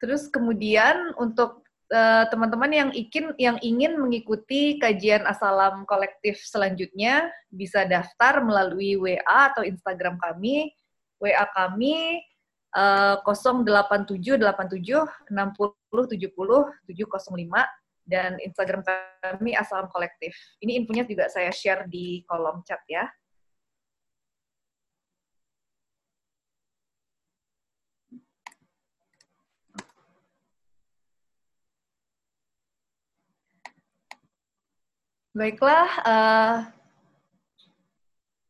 Terus kemudian untuk eh, teman-teman uh, yang ingin yang ingin mengikuti kajian asalam kolektif selanjutnya bisa daftar melalui WA atau Instagram kami. WA kami uh, 08787 60 70 705 dan Instagram kami asalam kolektif. Ini infonya juga saya share di kolom chat ya. Baiklah, uh,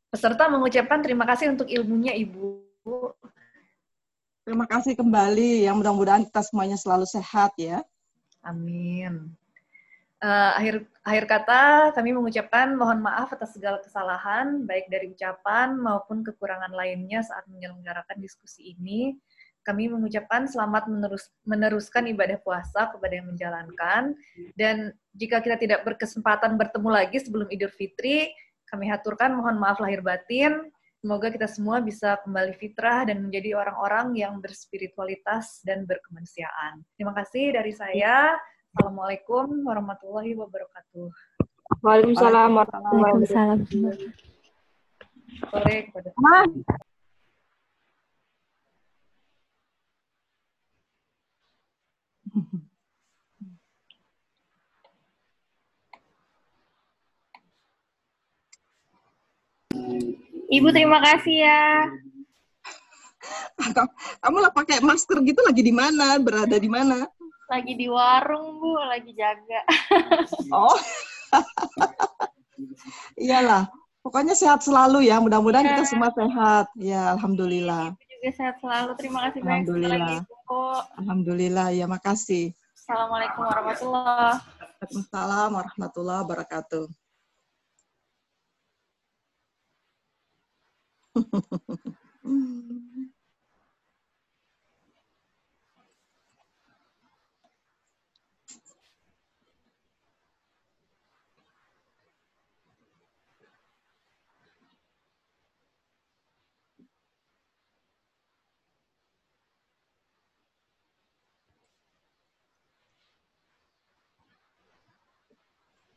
peserta mengucapkan terima kasih untuk ilmunya Ibu.
Terima kasih kembali. Yang mudah-mudahan kita semuanya selalu sehat ya.
Amin. Uh, akhir akhir kata kami mengucapkan mohon maaf atas segala kesalahan baik dari ucapan maupun kekurangan lainnya saat menyelenggarakan diskusi ini. Kami mengucapkan selamat menerus, meneruskan ibadah puasa kepada yang menjalankan dan jika kita tidak berkesempatan bertemu lagi sebelum Idul Fitri, kami haturkan mohon maaf lahir batin. Semoga kita semua bisa kembali fitrah dan menjadi orang-orang yang berspiritualitas dan berkemanusiaan. Terima kasih dari saya. Assalamualaikum warahmatullahi wabarakatuh.
Waalaikumsalam warahmatullahi wabarakatuh.
Sore kepada
Ibu terima kasih ya.
Kamu lah pakai masker gitu lagi di mana? Berada di mana?
Lagi di warung, Bu, lagi jaga. [LAUGHS]
oh. Iyalah. Pokoknya sehat selalu ya. Mudah-mudahan ya. kita semua sehat. Ya, alhamdulillah
juga sehat selalu. Terima kasih banyak
sekali lagi, Bu. Alhamdulillah, ya makasih.
Assalamualaikum warahmatullahi wabarakatuh.
Assalamualaikum [LAUGHS] warahmatullahi wabarakatuh. Mm-hmm.